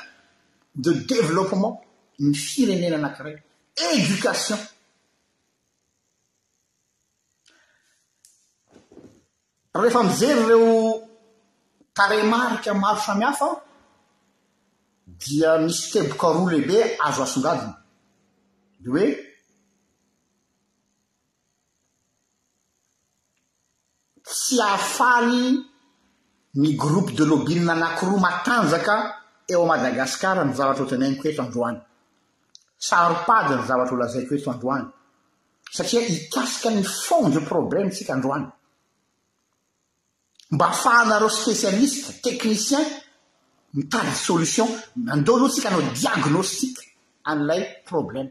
Speaker 1: de développement ny firenena anankiray. Éducation. Rehefa mijery ireo tarehimarika maro samihafa aho dia misy teboka roa lehibe azo asongadina, ny hoe tsy hahafaly ny groupe de lobbying anankiroa matanjaka eo à Madagascar ny zavatra ho teneniniko eto androany. Saro-pady ny zavatra ho lazaiko eto androany. Satria hikasika ny fond de problème tsika androany. Mba afahanareo spécialiste, technicien mitady solution, andao aloha tsika hanao diagnostic an'ilay problème.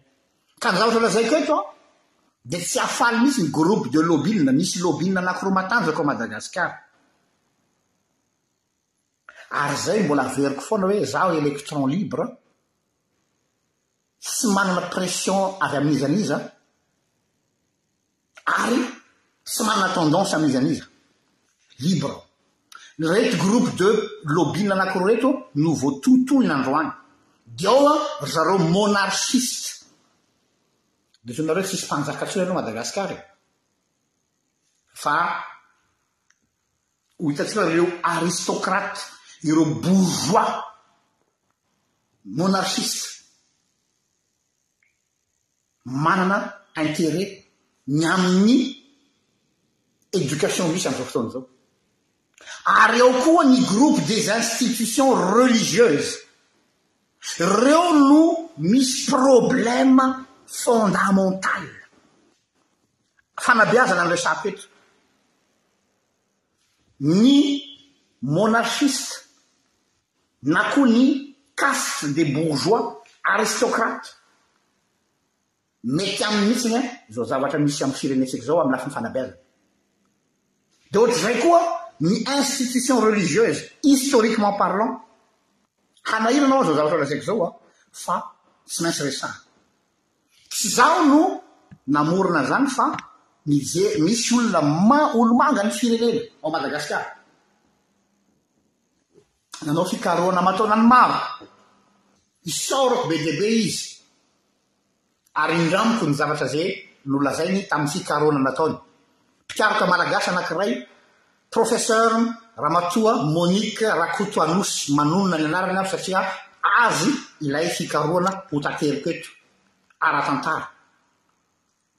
Speaker 1: Ka ny zavatra lazaiko eto an, dia tsy hahafaly mihitsy ny groupe de lobby'na, misy lobby'na anakiroa matanjaka ao Madagascar. Ary izay mbola averiko foana hoe izaho electron libre, tsy manana pression avy amin'iza n'iza ary tsy manana tendance amin'iza n'iza. Libre. Ireto groupe de lobbying anankiroa ireto no voatohitohina androany. Dia ao ry zareo monarchistes. Diso-nareo tsisy mpanjaka intsony eto Madagasikara e. Fa. Ho hitantsika fa ireo aristocrates, ireo bourgeois monarchistes manana intérêt ny amin'ny éducation misy amin'izao fotoana izao. Ary ao koa ny groupe des institutions religieuses. Ireo no misy problème fondamental. Fanabeazana no resaha-ko eto. ny monarchiste na koa ny caste des bourgeois aristocrates. Mety aminy mihitsy ny izao zavatra misy amin'ny firenentsika izao amin'ny lafiny fanabeazana. Dia ohatr'izay koa ny institution religieuse, historiquement parlant. Hanahirana aho izao zavatra lazaiko izao fa tsy maintsy resahana. Tsy izaho no namorona an'izany fa mijery misy olona ma olomanga ny firenena ao Madagasikara. Nanao fikarohana aman-taonany maro. Isaorako be dia be izy ary indramiko ny zavatra izay nolazainy tamin'ny fikarohana nataony. Mpikaroka malagasy anankiray Professeur Ramatoa Monique Rakotoanosy manonona ny anarany aho satria azy ilay fikarohana ho tateriko eto, ara-tantara.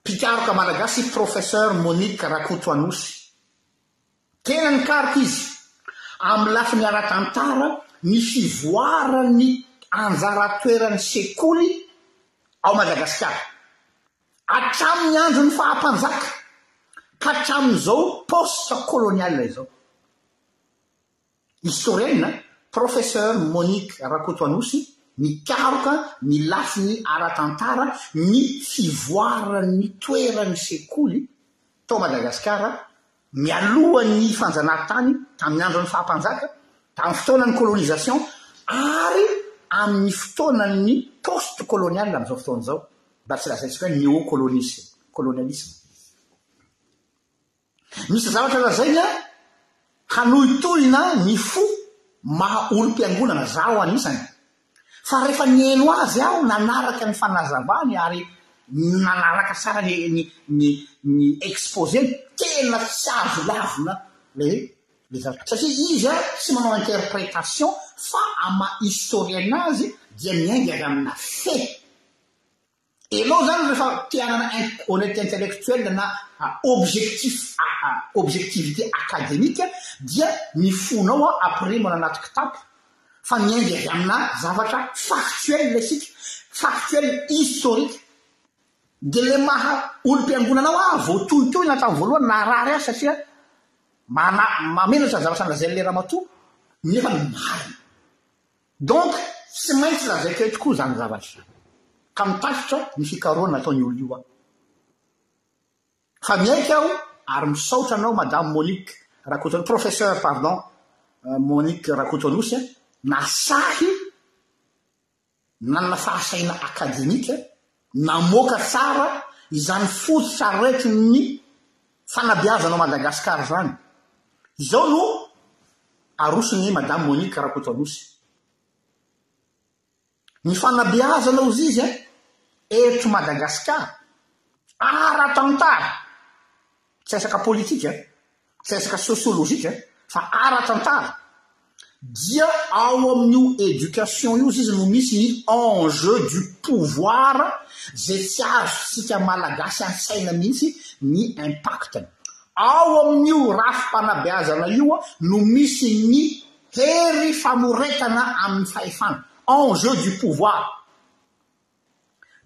Speaker 1: Mpikaroka malagasy i Professeur Monique Rakotoanosy. Tena nikaroka izy, amin'ny lafiny ara-tantara, ny fivoaran'ny anjara toeran'ny sekoly ao Madagasikara. Hatramin'ny andron'ny faha-mpanjaka ka hatramin'izao post-colonial izao. Historienina, Professeur Monique Rakotoanosy, mikaroka ny lafiny ara-tantara ny fivoaran'ny toeran'ny sekoly tao Madagasikara mialohan'ny fanjanahantany, tamin'ny andron'ny faha-mpanjaka, tamin'ny fotoanan'ny colonisation ary amin'ny fotoanan'ny post-colonial amin'izao fotoana izao, mba tsy lazaintsika hoe néo-colonisme, colonialisme. Misy zavatra lazainy an, hanohitohina ny fo maha olom-piangonana, zaho anisany, Fa rehefa nihaino azy aho, nanaraka ny fanazavany ary nanaraka tsara ny ny ny ny exposé-ny, tena tsy azo lavina le le zavatra. Satria izy a, tsy manao interprétation fa am-maha historienne azy dia miainga avy amina fait. Enao zany refa te hanana honnete intellectuelle na objectif objectivité academique dia ny fonao a après manao anaty kitapo fa miainga avy amina zavatra factuel isika factuel historique dia le maha olompiangonana anao a voatohitohina hatramin'ny voalohany naharary azy satria mana mamenatra ny zavatra lazain'le ramatoa nefa ny marina Donc tsy maintsy lazaiko eto koa izany zavatra izany ka mitatitra ny fikarohana ataon'i Olioa. Fa miaiky aho ary misaotra anao Madame Monique Rakoto, Professeur pardon Monique Rakotoanosy a, nasahy nanana fahasahiana akademika Namoaka tsara izany fototra araitin'ny fanabeazana ao Madagasikara izany. Izao no aroson'i Madame Monique Rakotoanosy. Ny fanabeazana hozy izy eto Madagasikara ara-tantara Tsy resaka politika, tsy resaka sociolojika fa ara-tantara dia ao amin'io education io zizy no misy ny enjeu du pouvoir izay tsy azontsika malagasy an-tsaina mihitsy ny impact-ny. Ao amin'io rafi-panabeazana io no misy ny hery famoretana amin'ny fahefana, enjeu du pouvoir.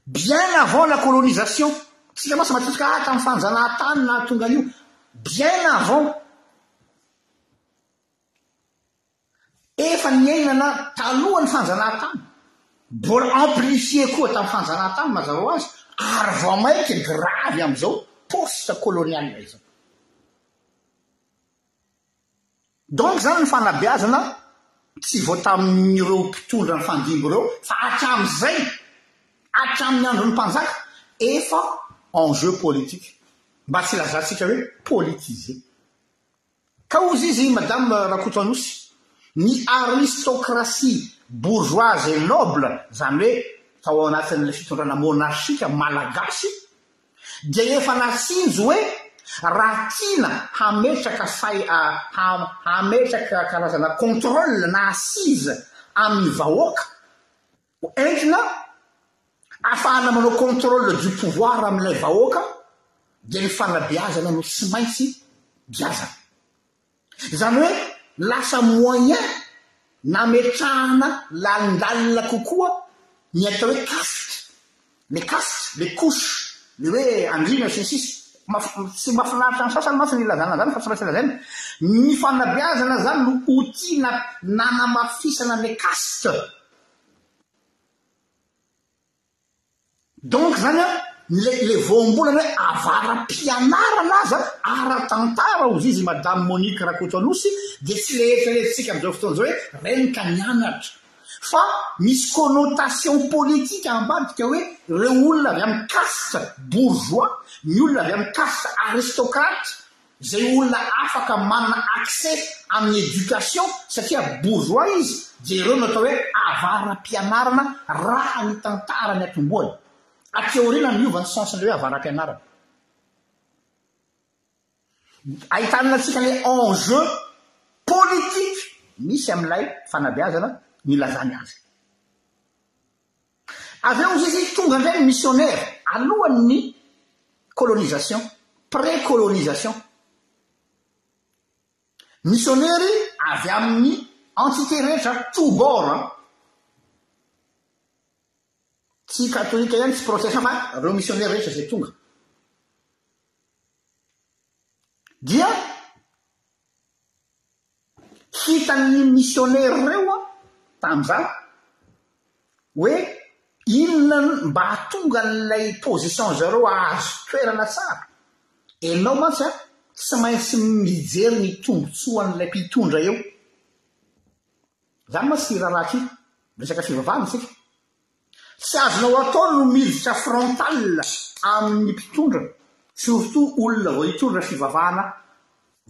Speaker 1: Bien avant la colonisation, tsika mantsy matetika ah tamin'ny fanjanahantany nahatonga an'io, bien avant, efa niainana talohan'ny fanjanahantany, mbola amplifier koa tamin'ny fanjanahantany mazava ho azy, ary vao mainka grave amin'izao post colonial izao. Donc zany ny fanabeazana tsy vao tamin'ireo mpitondra nifandimby ireo fa hatramin'izay, hatramin'ny andron'ny mpanjaka efa enjeu politique, mba tsy ilazantsika hoe politiser. Ka hozy izy Madame Rakotoanosy, ny aristocratie bourgeoise et noble, zany hoe tao anatin'ilay fitondrana monarchique malagasy dia efa natsinjo hoe raha tiana hametraka fai, ha, ha, hametraka karazana contrôle na assise amin'ny vahoaka ho entina ahafahana manao contrôle du pouvoir amin'ilay vahoaka dia ny fanabeazana no tsy maintsy giazana. Izany hoe lasa moyen nametrahana lalindalina kokoa ny atao hoe caste, le caste, le couche, le hoe andriana sy ny sisa. Tsy mahafinaritra ny sasany mantsy ny ilazana izany fa tsy maintsy lazaina. Ny fanabeazana izany no outil na nanamafisana le caste. Donc zany an, le le voambolana hoe avara-pianarana aza ara-tantara hozy izy i Madame Monique Rakoto Anosy dia tsy le eritreretintsika amin'izao fotoana izao hoe reny ka nianatra. Fa misy connotation politique ambadika hoe ireo olona avy amin'ny caste bourgeois, ny olona avy amin'ny caste aristocrate, Izay olona afaka manana accès amin'ny éducation satria bourgeois izy dia ireo no atao hoe avara-pianarana raha ny tantara niatombohany. Aty aoriana niova ny sens-n'ilay hoe avara-pianarana. Ahitana antsika ilay enjeu politique misy amin'ilay fanabeazana nilazany azy. Avy eo hozy izy tonga indray ny missionnaire alohan' ny colonisation, pré-colonisation. Missionnaire avy amin' ny entité rehetra tous bords an! Tsy katolika ihany, tsy protestant fa ireo missionnaire rehetra izay tonga dia. Hitan'ny misionera ireo tamin'izaho hoe inona ny mba hahatonga an'ilay position-zareo hahazo toerana tsara. Ianao mantsy an, tsy maintsy mijery ny tombontsoan'ilay mpitondra eo. Izany mantsy ity raharaha ity, resaka fivavahana isika. Tsy azonao atao no miditra frontal amin'ny mpitondra, surtout olona vao hitondra fivavahana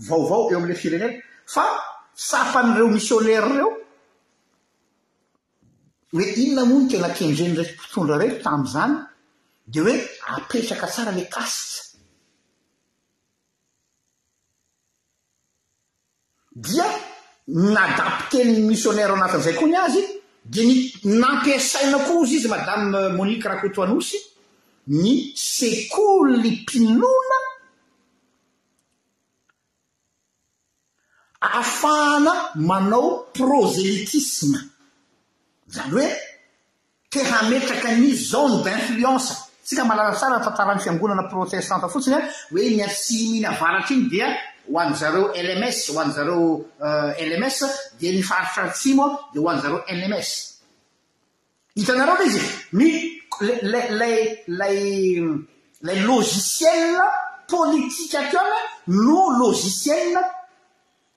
Speaker 1: vaovao eo amin'ilay firenena, fa tsapan'ireo missionnaires ireo hoe inona moa no tena kendren'ireto mpitondra ireto tamin'izany, dia hoe apetraka tsara ilay caste. dia ny nadapten'ny misionera anatin'izay koa ny azy dia ny nampiasaina koa hozy izy madame Monique Rakotoanosy ny sekoly mpinoana ahafahana manao prosélytisme izany hoe Te hametraka ny zone d'influence tsika mahalala tsara ny tantaran'ny fiangonana protestanta fotsiny aho hoe iny atsimo iny avaratra iny dia ho an'ny zareo LMS ho an'ny zareo LMS dia ny faritra atsimo dia ho an'ny zareo LMS hitanareo ve izy ny lay lay lay lay logiciel politika teo no logiciel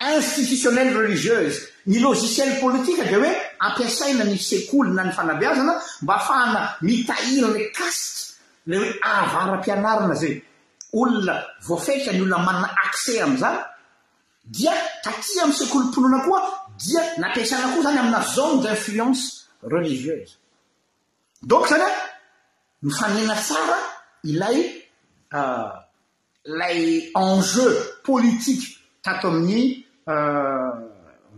Speaker 1: institutionnelle religieuse. Ny logiciel politika dia hoe ampiasaina ny sekoly na ny fanabeazana mba hafahana mitahiry ilay caste, ilay hoe avara-pianarana izay olona voafetra, ny olona manana accès amin'izany, dia taty amin'ny sekolim-pinoana koa dia nampiasaina koa izany amina zone d'influence religieuse. Donc izany hoe mifanena tsara ilay ilay enjeu politique tato amin'ny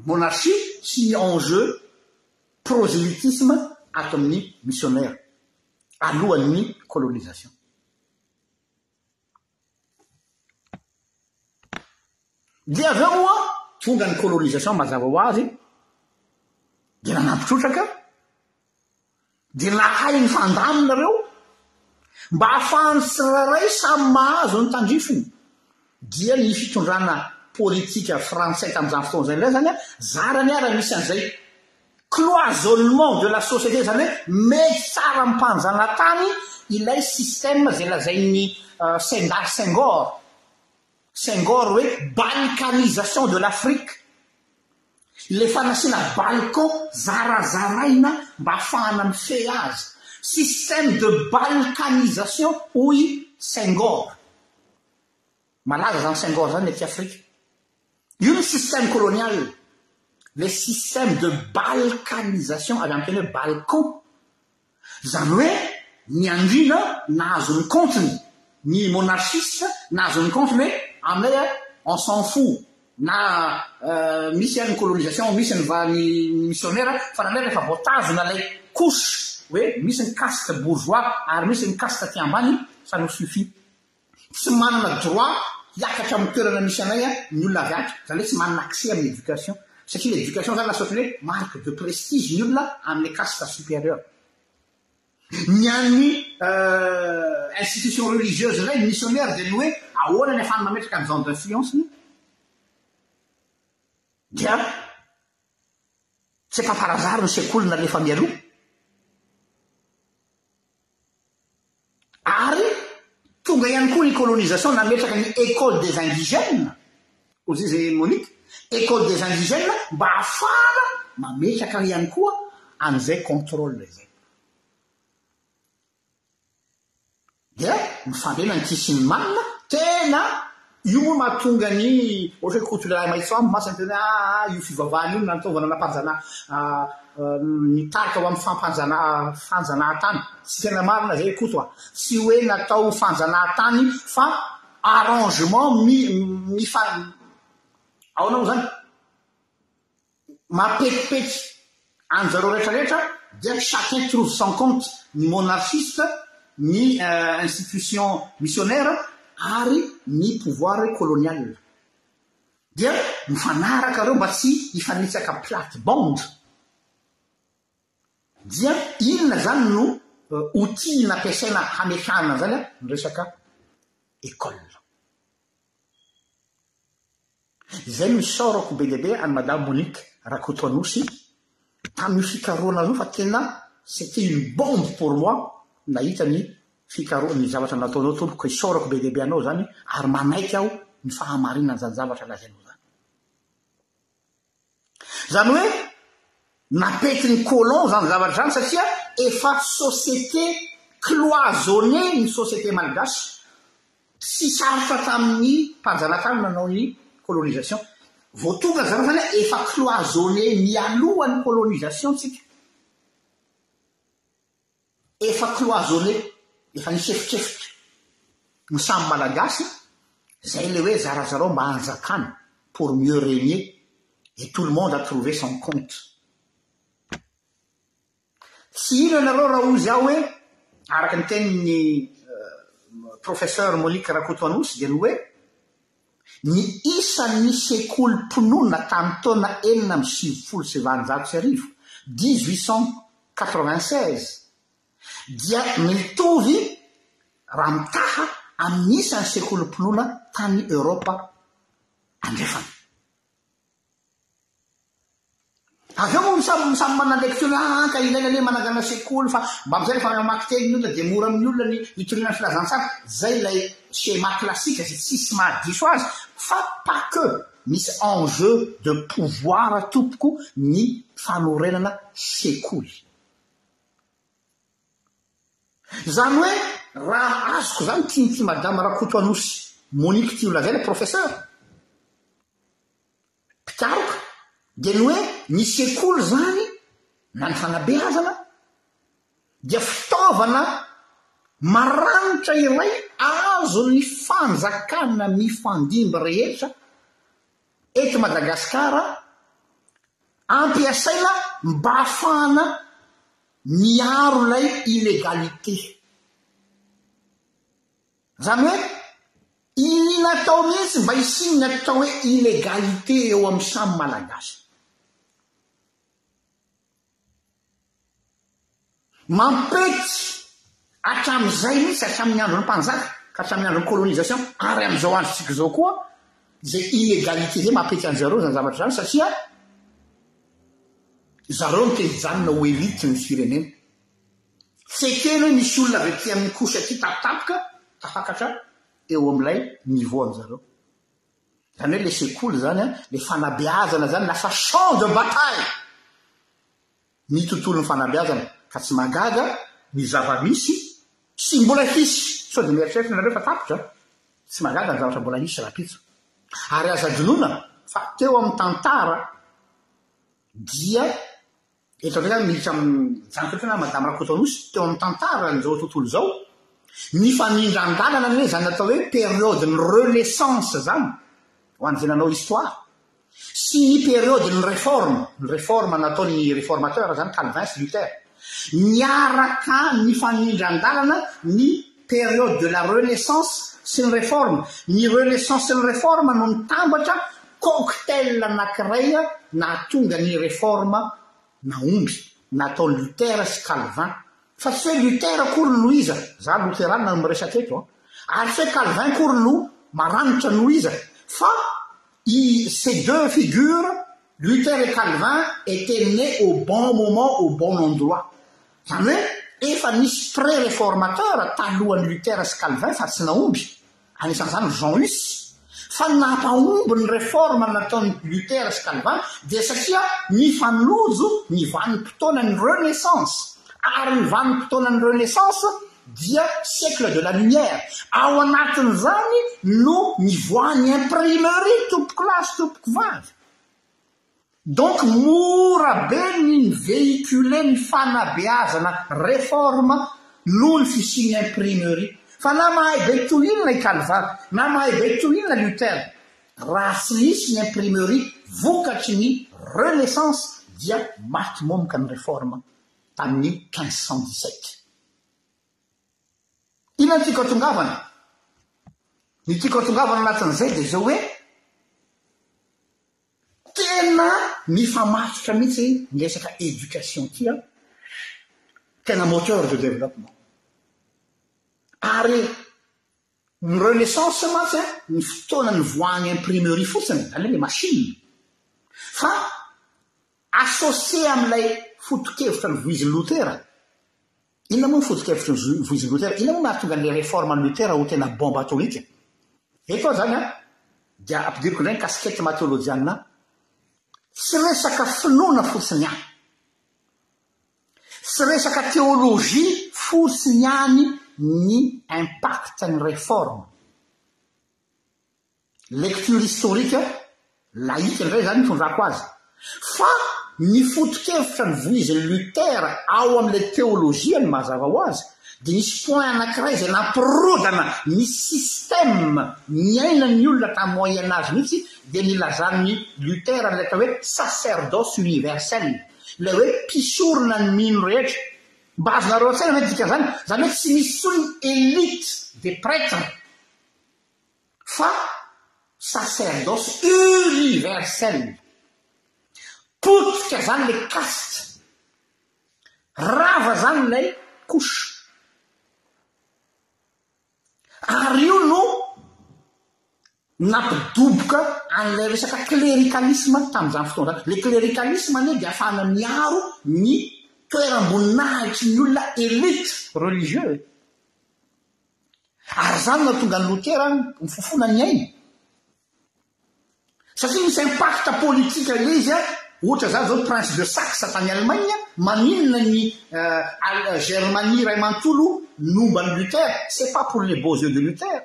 Speaker 1: monarchie sy ny enjeu prosélytisme ato amin'ny missionnaire alohan'ny colonisation. Dia avy eo moa tonga ny colonisation mazava ho azy dia nanampy trotraka Dia nahay nifandamina nareo mba hahafahan'ny tsirairay samy mahazo ny tandrifiny. Dia ny fitondrana politika frantsay tamin'izany fotoana izay indray izany zara miara misy an'izay cloisonnement de la société izany hoe mety tsara amim-panjanatany ilay système izay lazain'ny Sendar Senghor Senghor hoe balkanisation de l'Afrique Ilay fanasiana balcon zarazaraina mba hahafahana mifehy azy, système de balkanisation hoy Senghor. Malaza izany Senghor izany ety Afrika. Io no système colonial, le système de balkanisation, avy amin'ny teny hoe balcon. Izany hoe ny andriana nahazo ny compte-ny, ny monarchiste nahazo ny compte-ny hoe aminay a on s'en fou na misy ary ny colonisation misy ny va ny missionnaire fa ny anay rehefa voatazona ilay couche hoe misy ny caste bourgeois ary misy ny caste aty ambany ça nous suffit Tsy manana droit hiakatra amin'ny toerana misy anay ny olona avy any, izany hoe tsy manana accès amin'ny éducation. Satria ny éducation izany lasa ohatran'ny hoe marque de prestige ny olona amin'ny caste supérieur. Ny an'ny institution religieuse indray, ny missionnaire dia ny hoe ahoana ny ahafahany mametraka ny zone d'influence-ny dia c'est pas par hasard ny sekoly nalefa mialoha. Ary tonga ihany koa ny colonisation nametraka ny Ecole des indigènes, hozy izy Monique, Ecole des indigènes mba hahafahana mametraka ihany koa an'izay contrôle izay. Dia mifandrena ny kisimanina tena Io moa no mahatonga an'i ohatra hoe Koto Rahimaisoa mimaso ny tena hoe aa io fivavahana io no nanaovana nampanjana nitarika ho amin'ny fampanjana fanjanahatany tsy tena marina izay ry Koto a! tsy hoe natao fanjanahatany fa arrangement mi mifa ahoana moa izany? Mapetipety an zareo rehetra rehetra dia chacun trouve son compte ny monarchiste, ny institution missionnaire ary ny pouvoir colonial dia mifanaraka reo mba tsy hifanitsaka plate bande dia inona zany no outil nampiasaina hamehana anzany an ny resaka école. Izay no isaorako be dia be an'i Madame Monique Rakotoanosy tamin'io fikarohana io fa tena c'était une bombe pour moi nahita ny fikaroha ny zavatra nataonao tompoko ka isaorako be dia be anao izany ary manaiky aho ny fahamarinan'izany zavatra lazainao izany. Izany hoe napetriny colon izany zavatra izany satria efa société cloisonné ny société malgache, tsy sarotra tamin'ny mpanjanatany nanao ny colonisation. Vao tonga ry zareo izany hoe efa cloisonné mialoha ny colonisation tsika. Efa cloisonné, efa nisy efitrefitra. Ny samy Malagasy, zay le hoe zarazarao mba hanjakana, pour mieux régner, et tout le monde a trouvé son compte. Tsy hino ianareo raha hozy aho hoe, araka ny tenin'ny Professeur Monique Rakotoanosy dia ny hoe, Ny isan'ny sekolim-pinoana tamin'ny taona enina amby sivifolo sy valonjato sy arivo, dix-huit cent quatre-vingt-seize, dia mitovy raha mitaha amin'ny isan'ny sekolim-pinoana tany Eoropa Andrefana. Avy eo moa samy samy manana lecture ah an ka ilaina anie manangana sekoly fa mba amizay rehefa mamaky teny ny olona dia mora amin'ny olona ny hitoriana ny filazantsara zay ilay schéma classique zay tsisy mahadiso azy fa pas que misy enjeu de pouvoir tompoko ny fanorenana sekoly zany hoe raha azoko zany tian'ity madame Rakotoanosy Monique ity ho lazaina professeur mpikaroka dia ny hoe ny sekoly izany na ny fanabeazana dia fitaovana maranitra iray azon'ny fanjakana mifandimby rehetra eto Madagasikara ampiasaina mba hahafahana miaro ilay illégalité. Izany hoe, inia natao mihitsy mba hisian'ny atao hoe inégalité eo amin'ny samy Malagasy. Mampety hatramin'izay mihitsy, hatramin'ny andron'ny mpanjaka ka hatramin'ny andron'ny colonisation ary amin'izao androntsika izao koa izay inégalité izay, mampety an-dry zareo izany zavatra izany satria zareo no te hijanona ho élite ny firenena. Tsy ekena hoe misy olona avy aty amin'ny couche aty tapitapika tafakatra eo amin'ilay niveau an'zareo. Zany hoe le sekoly zany an, le fanabeazana zany lasa champ de bataille ny tontolon'ny fanabeazana ka tsy mahagaga ny zava-misy sy mbola hisy. Sao dia mieritreritra nareo fa tapitra? Tsy mahagaga ny zavatra mbola hisy rahampitso. Ary aza adinoina fa teo amin'ny tantara dia Eto indray zany miditra amin'izany koa tena Madame Rakotoanosy teo amin'ny tantaran'izao tontolo izao, nifanindran-dalana anie izany natao hoe période-n'ny renaissance izany ho an'izay nanao histoire sy ny période-n'ny réforme, ny réforme nataon'ny réformateur izany Calvin sy Luther. Niaraka nifanindran-dalana ny période de la renaissance sy ny réforme, ny renaissance sy ny réforme no nitambatra cocktail anankiray nahatonga ny réforme nahomby natao Luther sy Calvin, fa tsy hoe Luther akory no iza, za loterana no miresaka eto an, ary tsy hoe Calvin akory no maranitra no iza, fa i ces deux figures Luther et Calvin étaient nés au bon moment au bon endroit, Zany hoe efa nisy pré-réformateur talohan'i Luther sy Calvin fa tsy nahomby, anisan'izany ry Jean Hus. Fa ny nampahomby ny réforme nataon'i Luther sy Calvin dia satria nifanojo ny vanim-potoanan'ny Renaissance. Ary ny vanim-potoanan'ny Renaissance dia siècle de la lumière. Ao anatin'izany no nivoahan'ny imprimerie, tompokolahy sy tompokovavy. Donc mora be ny ny vehiculer ny fanabeazana reforme noho ny fisian'ny imprimerie. Fa na mahay be toy inona i Calvin, na mahay be toy inona Luther, raha tsy nisy ny imprimerie vokatry ny Renaissance dia maty momoka ny reforme tamin'ny 1517. Inona no tiako atongavana? Ny tiako atongavana anatin'izay dia izao hoe, Tena mifamatotra mihitsy ny resaka éducation ity an! Tena moteur de développement. Ary ny renaissance mantsy an, ny fotoana nivoahan'ny imprimerie fotsiny, izany hoe ilay machine, fa associé amin'ilay foto-kevitra novoizin'i Lotera, Inona moa ny foto-kevitry ny voizin'i Lotera? Inona moa no nahatonga an'ilay réforme an'i Lotera ho tena bombe atomique? Eto aho izany an, dia ampidiriko indray ny casquette maha teolojianina ahy. Tsy resaka finoana fotsiny ihany, tsy resaka théologie fotsiny ihany ny impact-n'ny réforme. Lecture historique laïque indray izany no itondrako azy. Fa ny foto-kevitra novoizin'i Luther ao amin'ilay teolojia no mazava ho azy, dia nisy point anankiray izay nampirodana ny système niainan'ny olona tamin'ny Moyen Age mihitsy, dia ny nilazan'i Luther an'ilay atao hoe sacerdoce universel, ilay hoe mpisorona ny mino rehetra. Mba azonareo an-tsaina ve ny dikan'izany? Izany hoe tsy misy intsony ny élite des prêtres. fa sacerdoce universel. Potika zany le caste. Rava zany ilay couche. Ary io no nampidoboka an'ilay resaka cléricalisme tamin'izany fotoana izany. Le cléricalisme anie dia afahana miaro ny toeram-boninahitry ny olona élite religieuse. Ary izany no nahatonga an'i Lotera ho fofona ny ainy. Satria misy impact politika ilay izy, ohatra izany izao ny Prince de Saxe tany Allemagne, maninona ny Germanie iray manontolo nomba an'i Luther, c'est pas pour les beaux yeux de Luther.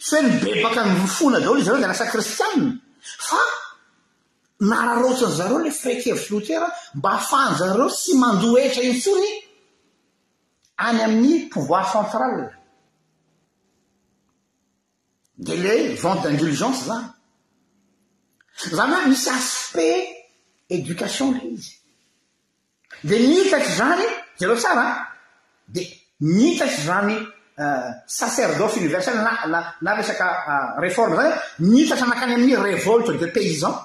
Speaker 1: Tsy hoe nibebaka nifofona daholo izy ireo dia lasa kristianina, fa nararaotin'i zareo ilay fehin-kevitr'i Lotera mba hahafahan'i zareo tsy mandoa hetra intsony, any amin'ny pouvoir central dia le vente d'indulgence zany zany hoe misy aspect éducation le izy dia nihitatra izany jereo tsara dia nihitatra izany euh, sacerdoce universel na na na resaka euh, réforme zany nihitatra nakany amin'ny révolte de paysans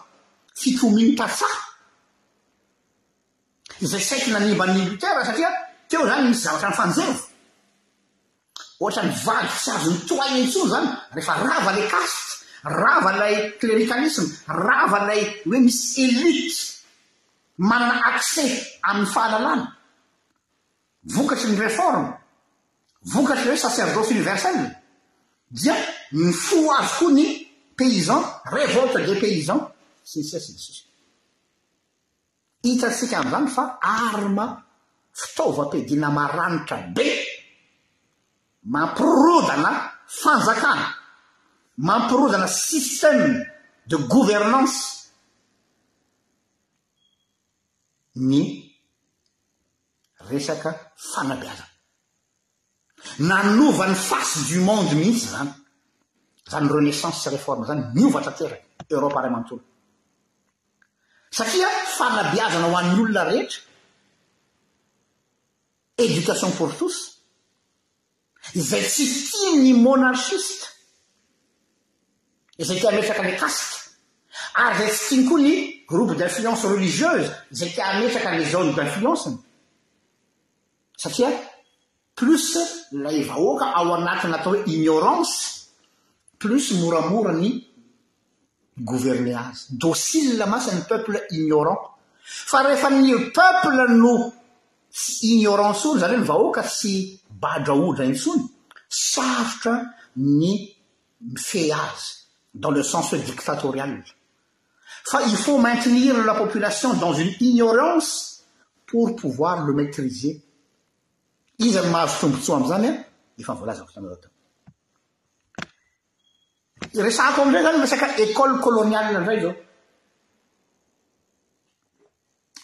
Speaker 1: fitomian'ny tantsaha Izay saiky nanimba an'i Luther satria teo izany nisy zavatra nifanjevo. Ohatran'ny valy tsy azony tohaina intsony izany rehefa rava ilay caste, rava ilay clericalisme, rava ilay hoe misy elite manana accès amin'ny fahalalana. Vokatry ny Réforme, vokatry ilay hoe sacerdoce universel dia nifoha azy koa ny paysans, révolte des paysans, sy ny sisa sy ny sisa. Hitantsika amin'izany fa arme, fitaovam-piadiana maranitra be, mampirodana fanjakana, mampirodana système de gouvernance ny resaka fanabeazana. Nanova ny face du monde mihitsy izany. Izany renaissance sy réforme izany niova tanteraka Europe iray manontolo. Satria fanabeazana ho an'ny olona rehetra, éducation pour tous, Izay tsy tia ny monarchiste, izay te hametraka ny caste, ary izay tsy tiany koa ny groupe d'influence religieuse, izay te hametraka ny zone d'influence-ny. Satria plus ilay vahoaka ao anatin'ny atao hoe ignorance, plus moramora ny gouverner azy, docile mantsy ny peuple ignorant, fa rehefa ny peuple no tsy ignorant intsony, izany hoe ny vahoaka tsy badraodra intsony, sarotra ny mifehy azy dans le sens hoe dictatorial, fa il faut maintenir la population dans une ignorance pour pouvoir le maitriser, iza no mahazo tombotsoa amzany an, efa voalazako tamreo teo. Resahako amin'ireo izany resaka école coloniale indray izao.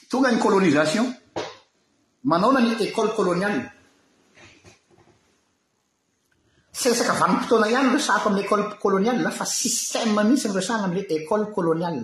Speaker 1: Tonga ny colonisation. Manaona ny école coloniale. Tsy resaka vanim-potoana ihany resahako amin'ny école coloniale fa système mihitsy no resahana amin'ilay école coloniale.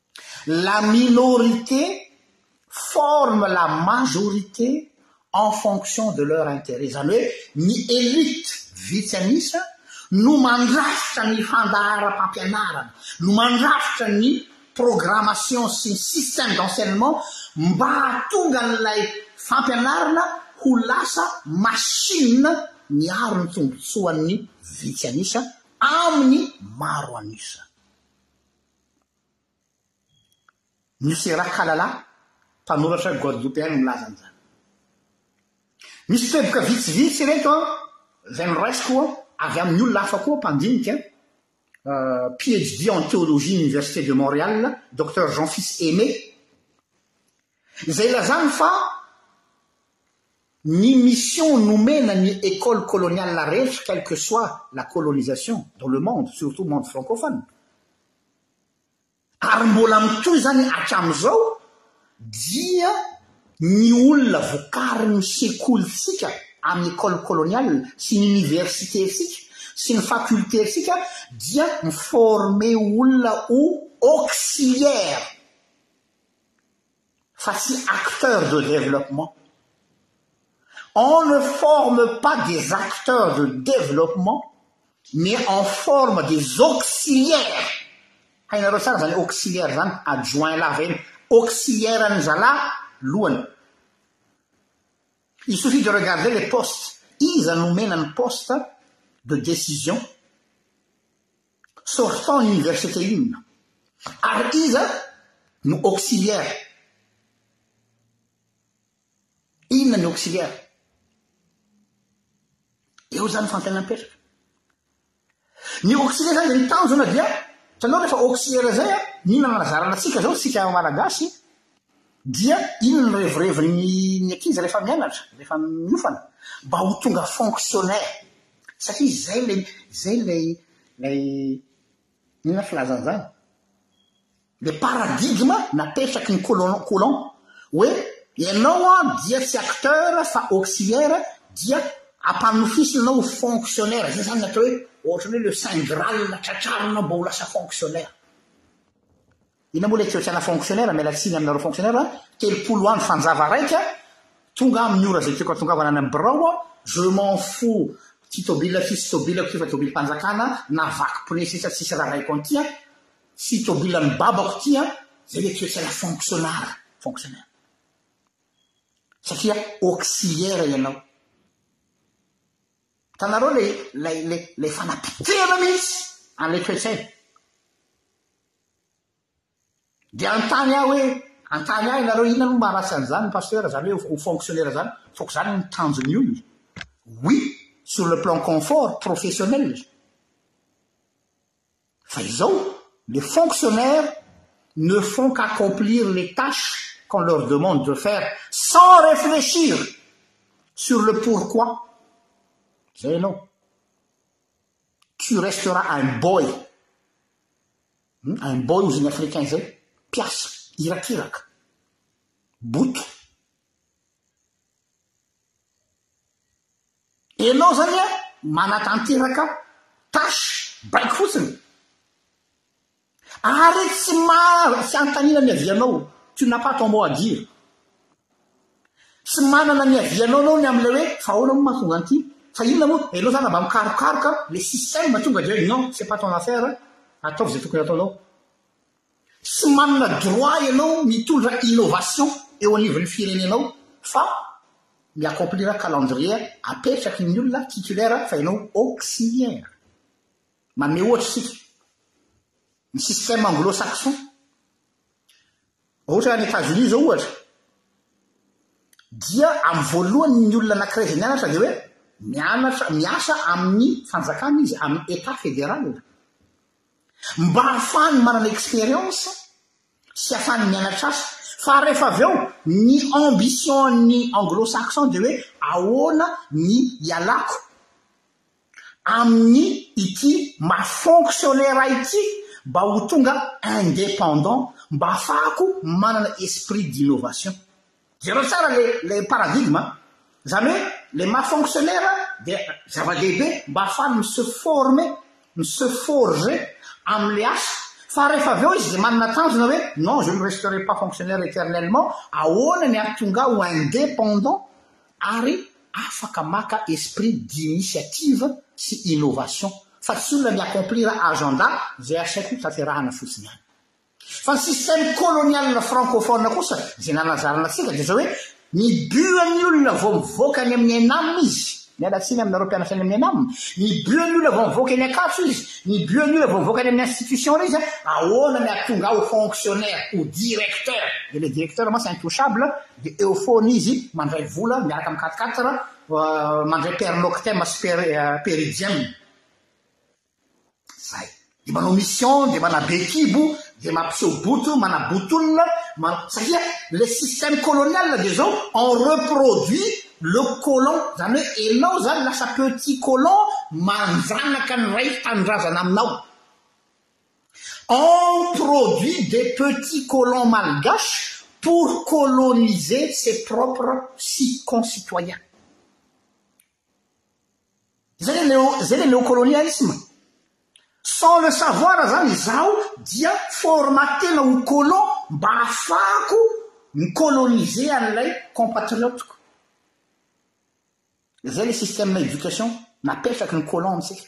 Speaker 1: La minorité forme la majorité en fonction de leur intérêt, izany hoe ny elite vitsy an'isa no mandrafitra ny fandaharam-pampianarana, no mandrafitra ny programmation sy ny système d'enseignement mba hahatonga an'ilay fampianarana ho lasa machine miaro ny tombontsoan'ny vitsy an'isa amin'ny maro an'isa. Nusera Kalala, mpanoratra Guadeloupeana milaza an'izany. Misy teboka vitsivitsy ireto an, izay noraisiko an, avy amin'ny olona hafa koa mpandinika, PhD en théologie Université de Montréal, Docteur Jean-Fils Aimé, Izay ilazany fa ny mission nomena ny école coloniale rehetra quelle que soit la colonisation dans le monde surtout monde francophone ary mbola mitohy izany hatramin'izao dia ny olona vokarin'ny sekolintsika amin'ny école coloniale sy ny université-ntsika sy ny faculté-ntsika dia mi-former olona ho auxiliaire fa tsy acteur de développement f pas des acteurs de développement mais en forme des auxiliaires hainare sra zany auxiliaire zany adjoint laven auxiliaire ny zala loan il suffit de regarder les postes isa no menany poste de décision Sortant université inona? Ary iza no auxiliaire? Inona ny auxiliaire? Eo zany fantena mipetraka. Ny auxiliaire zany dia ny tanjona dia hitanao rehefa auxiliaire zay a, ny inona no anazarana antsika zao isika Malagasy dia inona no revireviny ny ankizy rehefa mianatra, rehefa miofana? Mba ho tonga fonctionnaire. Satria izay ilay, izay ilay, ilay, inona filaza an'izany? Ilay paradigme napetraky ny colon, colon, hoe ianao an dia tsy acteur fa auxiliaire dia ampanofisinao ho fonctionnaire, izay izany ny atao hoe ohatran'ny hoe le saint graal tratrarina mba ho lasa fonctionnaire. Inona moa ilay toetrana fonctionnaire, miala tsiny aminareo fonctionnaire a, telopolo andro fanjava raika, tonga aho amin'ny ora izay tiako hahatongavana any amin'ny birao aho, je m'en fous ity tôbily ity tsy tôbily ity fa tôbilim-panjakana na vaky pneu sisa tsisy raraiko an'ity a, tsy tôbily an'ny babako ity a, izay ilay toetrana fonctionnare, fonctionnaire. Satria auxiliaire ianao. Hitanareo ilay ilay ilay ilay fanapotehana mihitsy an'ilay toe-tsaina. de antany a oe antany a ialareo ihina no maratsy an'zany pasteur zany hoe o fonctionnaire zany foko zany ntanjonioy oui sur le plan confort professionnel fa izao les fonctionnaires ne font qu'accomplir les taches qu'on leur demande de faire sans réfléchir sur le pourquoi zay ianao Tu restera un boy un boy ozy ny africain zay mpiasa irakiraka boto enao zany a manatanteraka tache baiko fotsiny Ary tsy maro tsy anontaniana ny avianao, tu n'as pas ton mot à dire. Tsy manana ny avianao anao ny amin'ilay hoe fa ahoana moa mahatonga an'ity? Fa inona moa? Ianao zany raha mba mikarokaroka le système tonga dia non, c'est pas ton affaire, ataovy izay tokony ataonao. Tsy manana droit ianao mitondra innovation eo anivon'ny firenenao fa mi-accomplir calendrier apetraky ny olona titulaire fa ianao auxiliaire. Manome ohatra isika ny système anglo-saxon. Raha ohatra any Etats-Unis izao ohatra, dia amin'ny voalohany ny olona anankiray izay mianatra dia hoe mianatra miasa amin'ny fanjakana izy, amin'ny Etat fédéral. Mba hahafahany manana expérience sy hahafahany mianatra asa. Fa rehefa avy eo, ny ambition-n'ny anglo-saxon dia hoe ahoana ny ialako. amin'ny ity mba fonctionnaire ity mba ho tonga indépendant mba hafahako manana esprit d'innovation. Jereo tsara le le paradigme a! Zany hoe le maha fonctionnaire dia zava-dehibe mba hafahany mi se former, mi se forger amle asa fa rehefa avy eo izy dia manana tanjona hoe non je ne resterai pas fonctionnaire éternellement, ahoana ny hahatonga aho indépendant ary afaka maka esprit d'initiative sy innovation fa tsy olona mi accomplir agenda izay asaiko hotanterahana fotsiny ihany. Fa ny système colonial francophone kosa izay nanazarana antsika dia izao hoe ny but an'ny olona vao mivoaka any amin'ny ENAM izy, miala tsiny aminareo mpianatra any amin'ny ENAM, ny but an'ny olona vao mivoaka eny Ankatso izy, ny but an'ny olona vao mivoaka any amin'ny institution re izy ahoana ny ahatonga ahy ho fonctionnaire, ho directeur, dia ilay directeur mantsy intouchable, Dia eo foana izy mandray vola miaraka amin'ny quatrquatre, mandray per noctem sy per peri diem. Zay. Dia manao mission, dia manabe kibo, dia mampiseho boto, manaboto olona, man... satria le système colonial dia zao, on reproduit le colon, zany hoe enao zany lasa petit colon manjanaka ny ray tanindrazana aminao. On produit des petits colons malgaches pour coloniser ses propres si concitoyens. Zay le neo zay le neocolonialisme. Sans le savoir zany izaho dia formater-na ho colon mba hahafahako mi-coloniser an'ilay compatriote-ko. Zay le système éducation napetraky ny colon amintsika.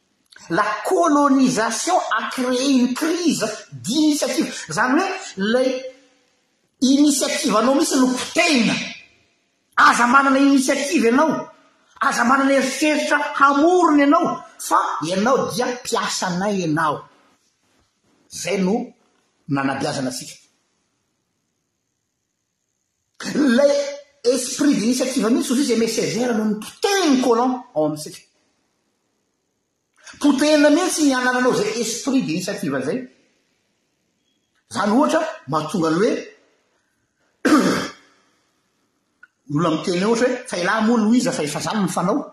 Speaker 1: La colonisation a cree une crise d'initiative, zany hoe lay initiative anao mihitsy no potehina, aza manana initiative ianao, aza manana eritreritra hamorona ianao fa ianao dia mpiasanay ianao, zay no nanabeazana antsika. Ilay esprit d'initiative mihitsy ozy izy Aimé Césaire no nipotehiny colon ao amintsika. Potehina mihitsy ny anananao izay esprit d'initiative izay. Izany ohatra mahatonga ny hoe olona miteny ohatra hoe fa elah moa Louise fa efa izany ny fanao.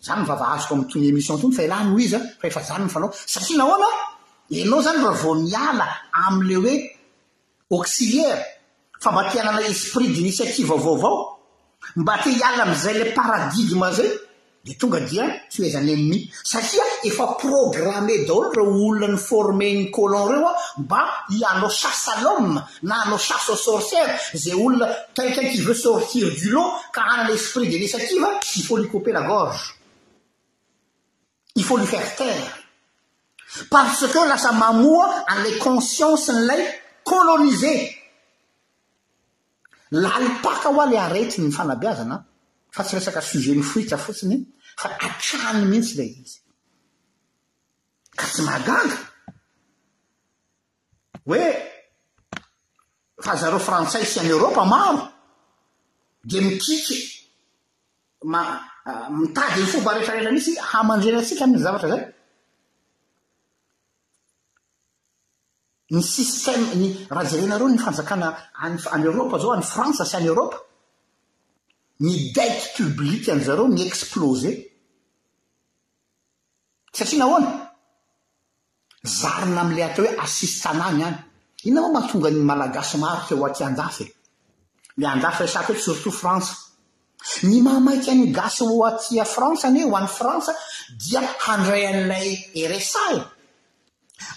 Speaker 1: Izany ny vava azoko amin'itony émission itony fa elah Louise fa efa izany ny fanao. Satria nahoana? Ianao izany raha vao miala amin'ilay hoe Auxiliaire, fa mba te hanana esprit d'initiative vaovao, mba te hiala amin'izay ilay paradigme izay, dia tonga dia tu es un ennemi, satria efa programmer daholo ireo olona ni-former-n'ny colon ireo mba hianao chasse à l'homme na hanao chasse aux sorcières izay olona quelqu'un qui veut sortir du lot ka hanana esprit d'initiative, il faut lui couper la gorge. Il faut lui faire taire parce que lasa mamoha an'ilay conscience n'ilay colonisé. Lalim-paka hoa ilay aretin' ny fanabeazana fa tsy resaka sujet mifoitra fotsiny fa hatrany mihitsy ilay izy. Ka tsy mahagaga. hoe fa zareo frantsay sy any Eoropa maro dia mikiky ma mitady ny fomba rehetra rehetra misy hamandreny antsika amin'ny zavatra izay ny système ny raha jerenareo ny fanjakana any any Eoropa zao any Frantsa sy any Eoropa ny dette publique any zareo mi-exploser satria nahoana Zarina amin'ilay atao hoe assistanat ny any. Inona moa mahatonga ny Malagasy maro te ho aty andafy e? Ny andafy resako eto surtout Frantsa. Ny mahamaika ny gasy ho aty a Frantsa anie, ho any Frantsa dia handray an'ilay RSA e!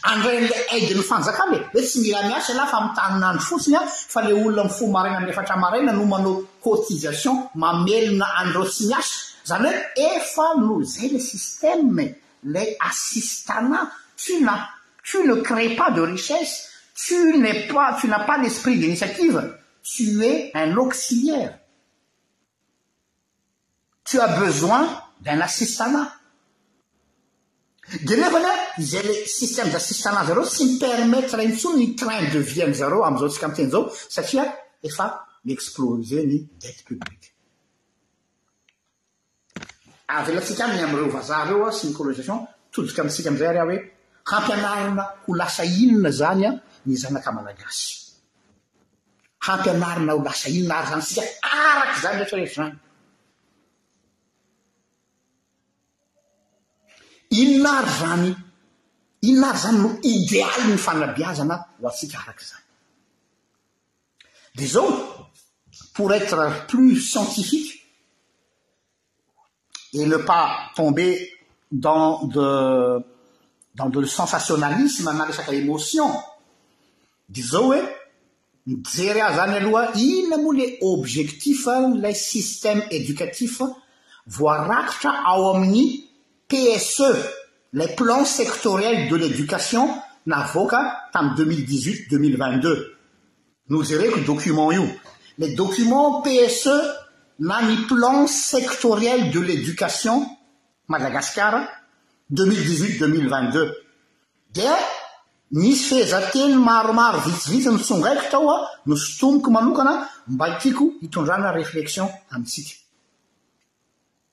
Speaker 1: Handray an'ilay aide-n'ny fanjakana e! Hoe tsy mila miasa ialahy fa mitanin'andro fotsiny a! Fa ilay olona mifoha maraina amin'ny efatra maraina no manao cotisation mamelona an'ireo tsy miasa. Izany hoe efa noho izay ilay système e! les assistanat tu n'a tu ne cree pas de richesse tu ne pas tu n'a pas l'esprit d'initiative tu es un auxiliaire tu as besoin d'un assistanat dia nefany a izay le système d'assistanat zareo tsy mi permettre intsony ny train de vie an'i zareo amizao tsika miteny zao satria efa mi explose ny dette publique Avelantsika any ny amin'ireo vazaha ireo sy ny colonisation, todika amintsika amin'izay ary aho hoe, hampianarina ho lasa inona izany ny zanaka malagasy? Hampianarina ho lasa inona ary izany isika araka izany rehetra rehetra izany? Inona ary izany, inona ary izany no idealin'ny fanabeazana ho antsika araka izany? Dia izao, pour être plus scientifique et ne pas tomber dans de, dans de sensationalisme na resaka émotion, dia izao hoe, mijery azy any aloha inona moa ilay objectif an'ilay système éducatif voarakitra ao amin'ny PSE, ilay Plan sectoriel de l'éducation navoaka tamin'ny deux mille dix-huit, deux mille vingt-deux. Nojereko io document io. Ilay document PSE na ny Plan sectoriel de l'éducation Madagasikara deux mille dix-huit, deux mille vingt-deux dia nisy fehezanteny maromaro vitsivitsy notsongaiko tao a, nosintomiko manokana mba tiako hitondrana réflexion amintsika.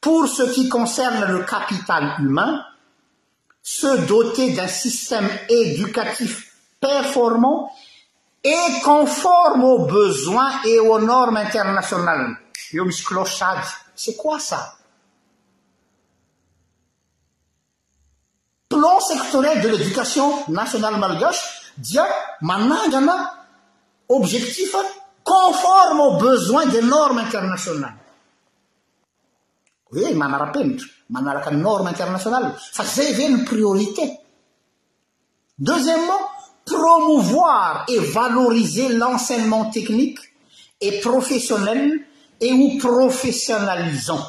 Speaker 1: pour ce qui concerne le capital humain se doter d'un système éducatif performant et conforme au besoins et aux normes internationale eu mis closhad c'est quoi ça plan sectoriel de l'éducation nationale maliage dia manangana objectif conforme au besoin des normes internationales emanara-penatra manaraka norme internationale fa zay ve ny priorité deuxièmement promouvoir et valoriser l'enseignement technique et professionnel et o professionnalisant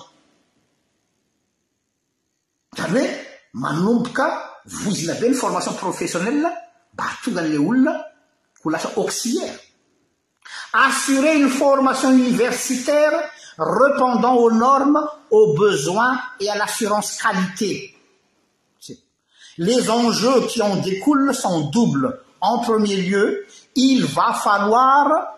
Speaker 1: zany hoe manomboka vozina be ny formation professionnell mbaatogan'le olona ko lasa axilière assurer une formation universitaire repondant aux normes aux besoin et à l'assurance qualité les enjeux qui en découle sont doubles en premier lieu il va falloir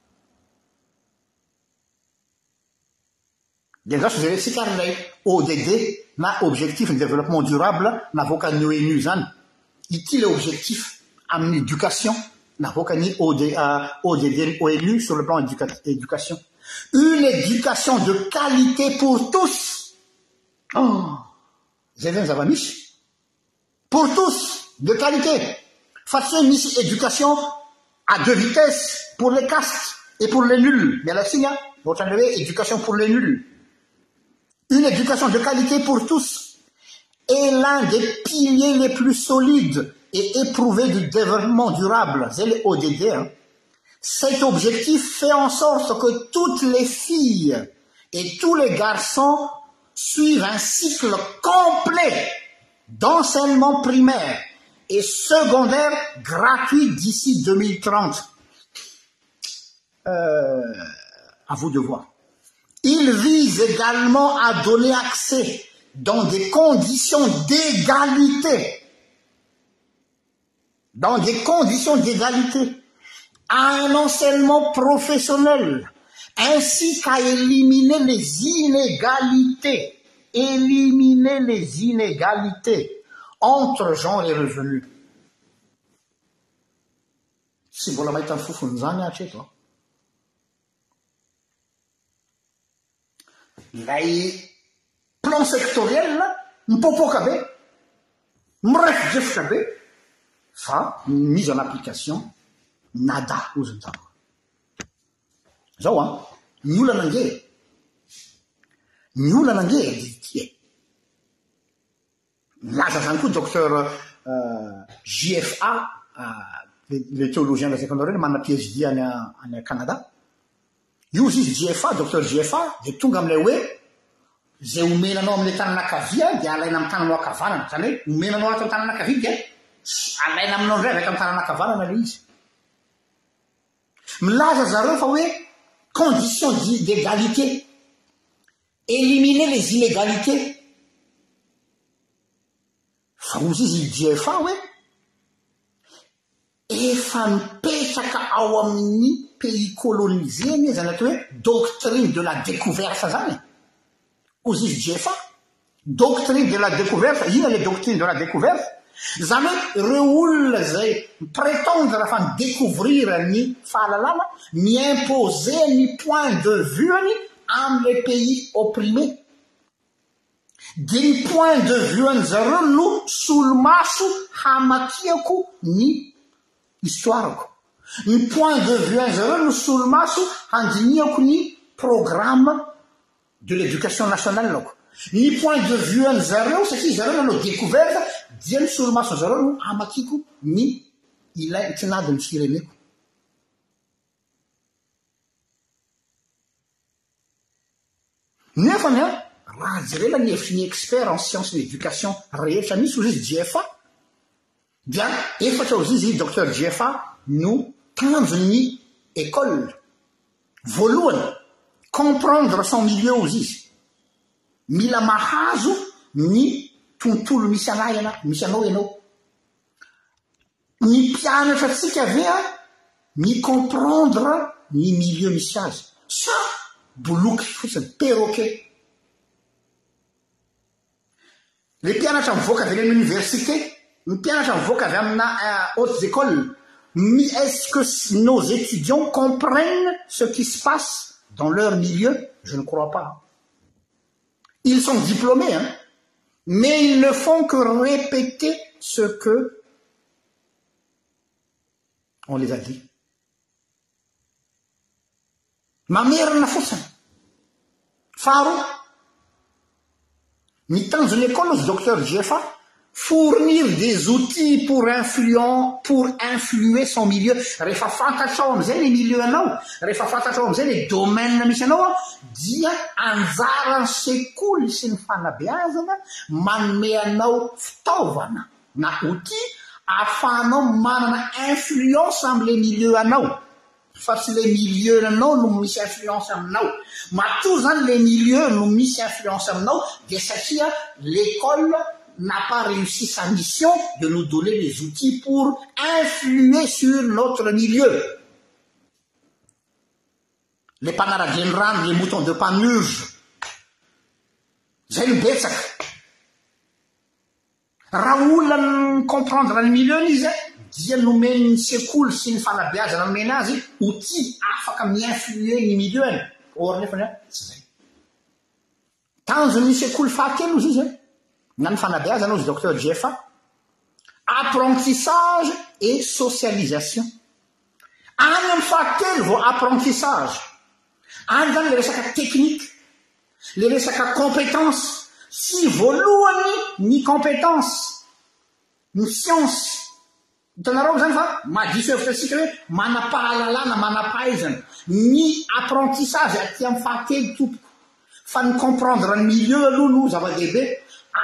Speaker 1: Dia andraso izay resintsika ary ilay ODD na Objectif de Développement Durable navoakan'ny ONU izany. Ity ilay objectif amin'ny education navoakan'ny ODD ny ONU sur le plan education. Une éducation de qualité pour tous! Oh! Izay ve ny zava-misy? pour tous de qalité face mic éducation à de vitesse pour les castes et pour les nules mais lasigna votr éducation pour les nuls une éducation de qualité pour t l'un des piliers les plus solides et éprouvés du développement durable ces le odd cet objectif fait en sorte que toutes les filles et tous les garçons suivent un cycle complet d'enseignement primaire et secondaire gratuit d'ici 2030 euh, à vous devoir il vise également à donner accès dans des conditions d'égalité dans des conditions d'égalité à un enseignement professionnel ainsi qu'à éliminer les inégalités éliminer les inégalités entre gen et revenusioitffnan Ilay plan sectoriel mipoapoaka be, mirefodrefotra be fa ny mise en application nada hozy ny tanora. Zao an, ny olana ange e, ny olana ange e, dia ity e. Milaza izany koa Docteur JFA, le théologien de la seconde heure manana PhD any any Canada. Io izy izy JFA, Docteur JFA dia tonga amin'ilay hoe izay omena anao amin'ilay tanana ankavia dia alaina amin'ny tananao ankavanana. Izany hoe omena anao ato an-tanana ankavia dia alaina aminao indray avy ato an-tanana ankavanana ilay izy. Milaza zareo fa hoe condition d'égalité. Éliminer les inégalités. Fa hozy izy ny GFA hoe efa mipetraka ao amin'ny pays colonisé anie izany atao hoe doctrine de la découverte izany e. Hozy izy GFA. Doctrine de la découverte, inona ilay doctrine de la découverte? Izany hoe ireo olona izay mi-prétendre fa mi-découvrir ny fahalalana, mi-imposer ny point de vue-ny, am les pays opprimés de ny point de vue an'i zareo no solomaso hamakiako ny histoire-ko, ny point de vue an'i zareo no solomaso handinihako ny programme de l'éducation nationale-ko, ny point de vue an'i zareo satria zareo nanao découverte dia ny solomason'i zareo no hamakiako ny ilay tinadin'ny fireneko. Nefany an, raha jerena ny hevitry ny expert en science ny education rehetra misy ozizy JFA dia efatra ozizy Docteur JFA no tanjon ny ecole. Voalohany, comprendre son milieu ozizy. Mila mahazo ny tontolo misy anay, misy anao ianao. Ny mpianatra tsika ve a mi comprendre ny milieu misy azy sa boloky fotsiny, perroquet? Le mpianatra mivoaka avy any amin'ny université, ny mpianatra mivoaka avy amina hautes écoles mi est-ce que nos étudiants comprennent ce qui se passe dans leur milieu? Je ne crois pas. ils sont diplômés mais ils ne font que répéter ce que on les a dit ma mère na fouç faro mi tans necolos docteur jefa Fournir des outils pour influent, pour influer son milieu, rehefa fantatrao amin'izay ilay milieu anao, rehefa fantatrao amin'izay ilay domaine misy anao an, dia anjaran'ny sekoly sy ny fanabeazana manome anao fitaovana na outils ahafahanao manana influence amin'ilay milieu anao, fa tsy le milieu nao no misy influence aminao, matoa zany le milieu no misy influence aminao dia satria l'école n'a pas réussi sa mission de nous donner les outils pour influer sur notre milieu, le mpanara-drenirano, les moutons de panurge, zay no betsaka. Raha olona ny comprendre ny milieu ny izy dia nomeny ny sekoly sy ny fanabeazana nomena azy outil afaka mi influer ny milieu ny, or nefany an tsy izay. Tanjon ny sekoly fahatelo ozy izy an, na ny fanabeazana ozy Docteur JFA, apprentissage et socialisation. Any amin'ny fahatelo vao apprentissage. Any izany ilay resaka technique, ilay resaka compétence. Tsy voalohany ny compétence, ny science. Hitanareo aby izany fa mahadiso hevitra isika hoe manam-pahalalana, manam-pahaizana. Ny apprentissage aty amin'ny fahatelo tompoko. Fa ny comprendre ny milieu aloha no zava-dehibe.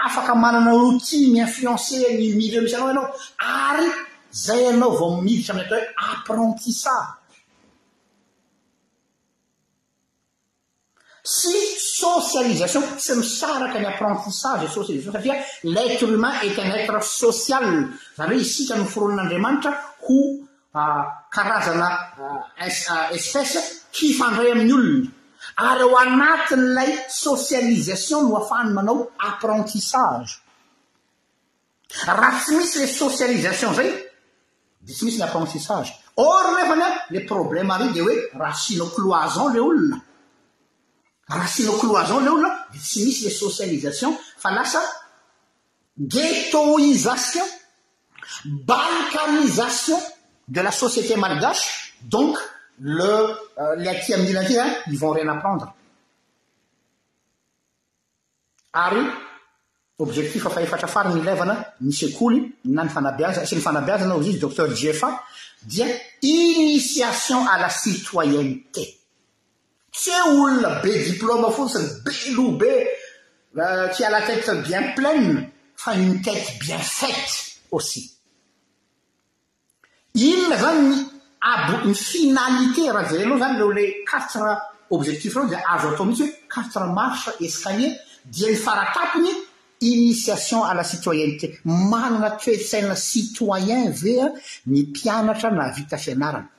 Speaker 1: Afaka manana outil mi-influencer ny milieu misy anao ianao ary izay ianao vao miditra amin'ny atao hoe apprentissage. Sy socialisation, tsy misaraka ny apprentissage et socialisation satria l'être humain est un être social, izany hoe isika noforonin'Andriamanitra ho karazana espèce hifandray amin'ny olona ary ao anatin'ilay socialisation no afahany manao apprentissage. Raha tsy misy le socialisation zay de tsy misy le apprentissage. Or nefany an, le problème ary de hoe raha asianao cloison le olona, raha asianao cloison le olona de tsy misy le socialisation fa lasa Ghettoisation, balkanisation de la société malgache donc le le aty amin'ny ilany aty an, ils vont rien apprendre ary objectif fahefatra farany ilaivana ny sekoly na ny fanabeazana sy ny fanabeazana hoy izy Docteur JFA dia initiation à la citoyenneté. Tsy hoe olona be diploma fotsiny, be loha be, qui a la tête bien pleine, fa une tête bien faite aussi. Inona zany ny abo, ny finalité raha jerenao zany reo le quatre objectifs reo dia azo atao mihitsy hoe quatre marches escalier dia ny faratapony initiation à la citoyenneté. Manana toe-tsaina citoyen ve ny mpianatra nahavita fianarana?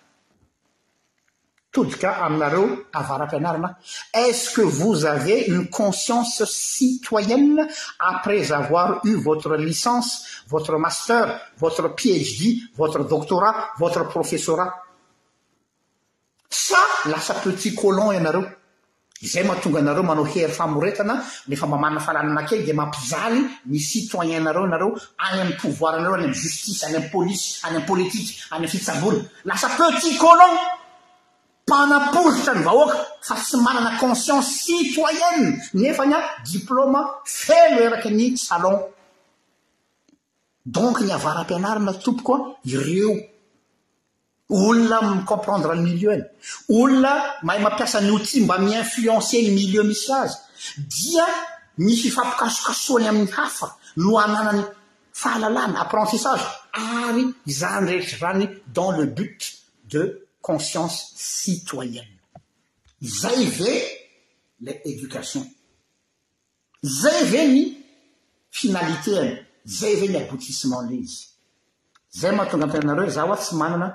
Speaker 1: aminareo avaraam-pianarana est-ce que vous avez une conscience citoyenne après avoir eu votre licence votre masteur votre phd votre doctorat votre professorat sa lasa petit colon anareo Izay mahatonga anareo manao hery famoretana rehefa mba manana fahalalana kely dia mampijaly ny citoyen nareo nareo any amin'ny pouvoir nareo any amin'ny justice any amin'ny police any amin'ny politique any amin'ny fitsaboana lasa petit colon mpanaporitra ny vahoaka fa tsy manana conscience citoyenne nefa ny diploma feno eraky ny salon donc ny avara-pianarana tompoko a ireo Olona mi comprendre ny milieu-ny, olona mahay mampiasa ny outil mba mi influencer ny milieu misy azy dia ny fifampikasokasohany amin'ny hafa no ananany fahalalana, apprentissage, ary izany rehetra izany dans le but de conscience citoyenne. Izay ve ilay éducation Zay ve ny finaliteany? Zay ve ny aboutissement le izy? Zay mahatonga antenarenareo za wa tsy manana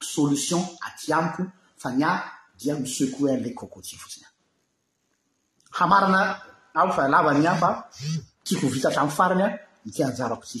Speaker 1: solution aty amiko fa ny ahy dia mi secouer anle cocotier fotsiny aho. Hamarana aho fa lava ny ahy fa tiako ho vita hatramin'ny farany aho ity anjarako ity.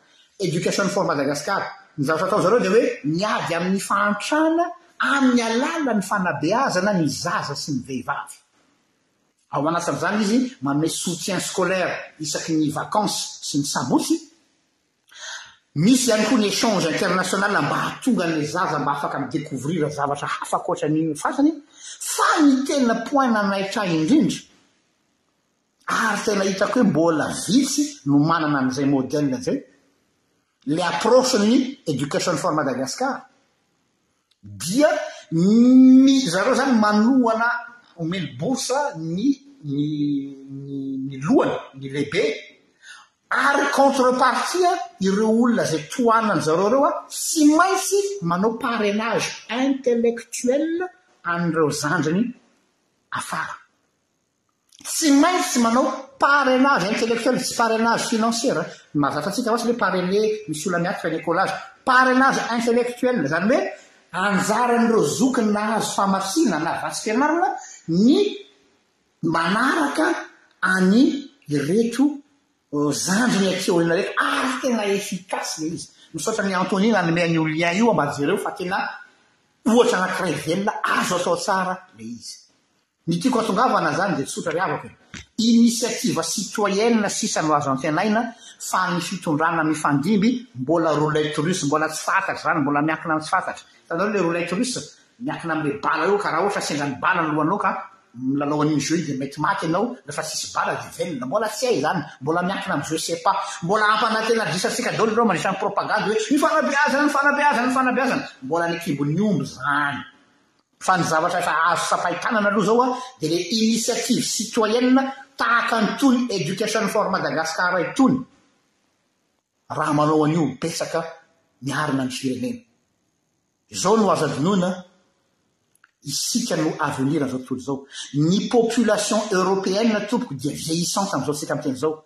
Speaker 1: Education for Madagascar, ny zavatra ataon'zareo dia hoe miady amin'ny fahantrana amin'ny alalan'ny fanabeazana ny zaza sy ny vehivavy. Ao anatin'izany izy manome soutien scolaire isaky ny vacances sy ny sabotsy. Misy ihany koa ny échange international mba hahatonga an'ilay zaza mba afaka mi-decouvrir zavatra hafa ankoatran'ny fatrany. Fa ny tena point nanaitra ahy indrindra, Ary tena hitako hoe mbola vitsy no manana an'izay modèle izay, ilay approche-n'ny Education for Madagascar dia ny zareo izany manohana omeny bourse ny ny ny ny lohany, ny lehibeny, ary contre-partie ireo olona izay tohanan'ny zareo ireo tsy maintsy manao parrainage intellectuel an'ireo zandriny afara. Tsy maintsy manao parrainage intellectuel, tsy parrainage financier. Ny mahazatra antsika ho'azy hoe parrainer misy olona miatrika any écolage. Parrainage intellectuel, izany hoe anjaran'ireo zokiny nahazo famatsiana na vatsim-pianarana ny manaraka an' ireto zandriny aty aoriana ireto ary tena efficace ilay izy. Misaotra an'i Anthony nanome an'io lien io aho mba jereo fa tena ohatra anankiray velona azo atao tsara ilay izy. Ny tiako hatongavana izany dia tsotra ry havako e, initiative citoyenne sisa no azo antenaina fa ny fitondrana mifandimby mbola roulette russe mbola tsy fantatra izany mbola miankina amin'ny tsy fantatra, hitanareo ilay roulette russe miankina amin'ilay bala eo ka raha ohatra sendra ny bala ny lohanao ka milalao an'iny jeu iny dia mety maty ianao rehefa tsisy bala dia velona, mbola tsy hay izany mbola miankina amin'ny je sais pas, mbola hampanantena adrisa antsika daholo ireo mandritra ny propagande hoe ny fanabeazana ny fanabeazana ny fanabeazana, mbola any an-kimbon'ny omby izany. Fa ny zavatra efa azo tsapain-tanana aloha zao a, dia le initiative citoyenne tahaka an'itony Education for Madagascar itony, raha manao an'io betsaka miarina ny firenena. Izao no azo adinoina a, isika no avenir an'izao tontolo izao. Ny population européenne tompoko dia vieillissante amin'izao tsika miteny izao.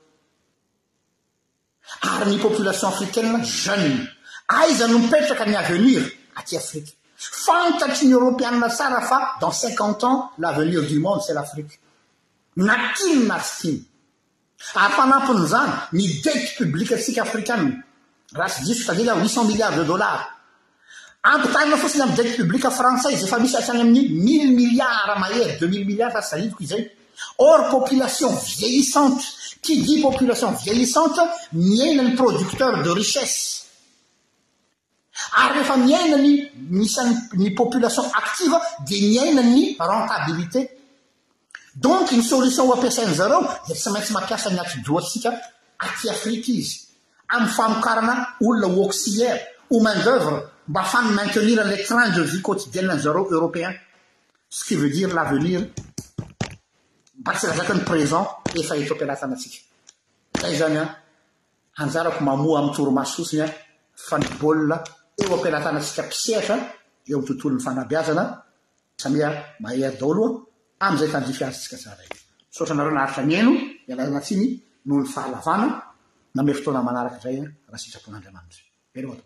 Speaker 1: Ary ny population africaine jeune. Aiza no mipetraka ny avenir aty Afrika? Fantatry ny Europeana tsara fa dans cinquante ans l'avenir du monde c'est l'Afrique. Na tiany na tsy tiany. Ary fanampin'izany, ny dette publique antsika Afrikana, raha tsy diso tadidiko aho, huit cent milliards de dollars. Ampitarina fotsiny amin'ny dette publique frantsay izay efa misy hatrany amin'ny mille milliards mahery, deux mille milliards raha tsy tadidiko izay. Or population vieillissante, qui dit population vieillissante, miaina ny producteurs de richesses. Ary rehefa miaina ny ny isan'ny ny population active dia miaina ny rentabilité. Donc ny solution ho ampiasain'ny zareo dia tsy maintsy mampiasa ny atidohantsika aty Afrika izy amin'ny famokarana olona ho auxiliaire, ho main d'oeuvre mba fan maintenir an'ilay train de vie quotidienne an'ny zareo européen. Ce qui veut dire l'avenir mba tsy resaka ny présent efa eto am-pelatan atsika. Zay zany an, anjarako mamoha amin'ny torimaso fotsiny an fa ny baolina eo am-pelatan atsika mpisehatra eo amin'ny tontolon'ny fanabeazana Samia mahay air daolo oa amzay tandrify azy tsika tsara e. Misaotra anareo naharitra nihaino, ialana tsiny noho ny fahalavana, manome fotoana manaraka indray raha sitrapon'Andriamanitra. Very well done.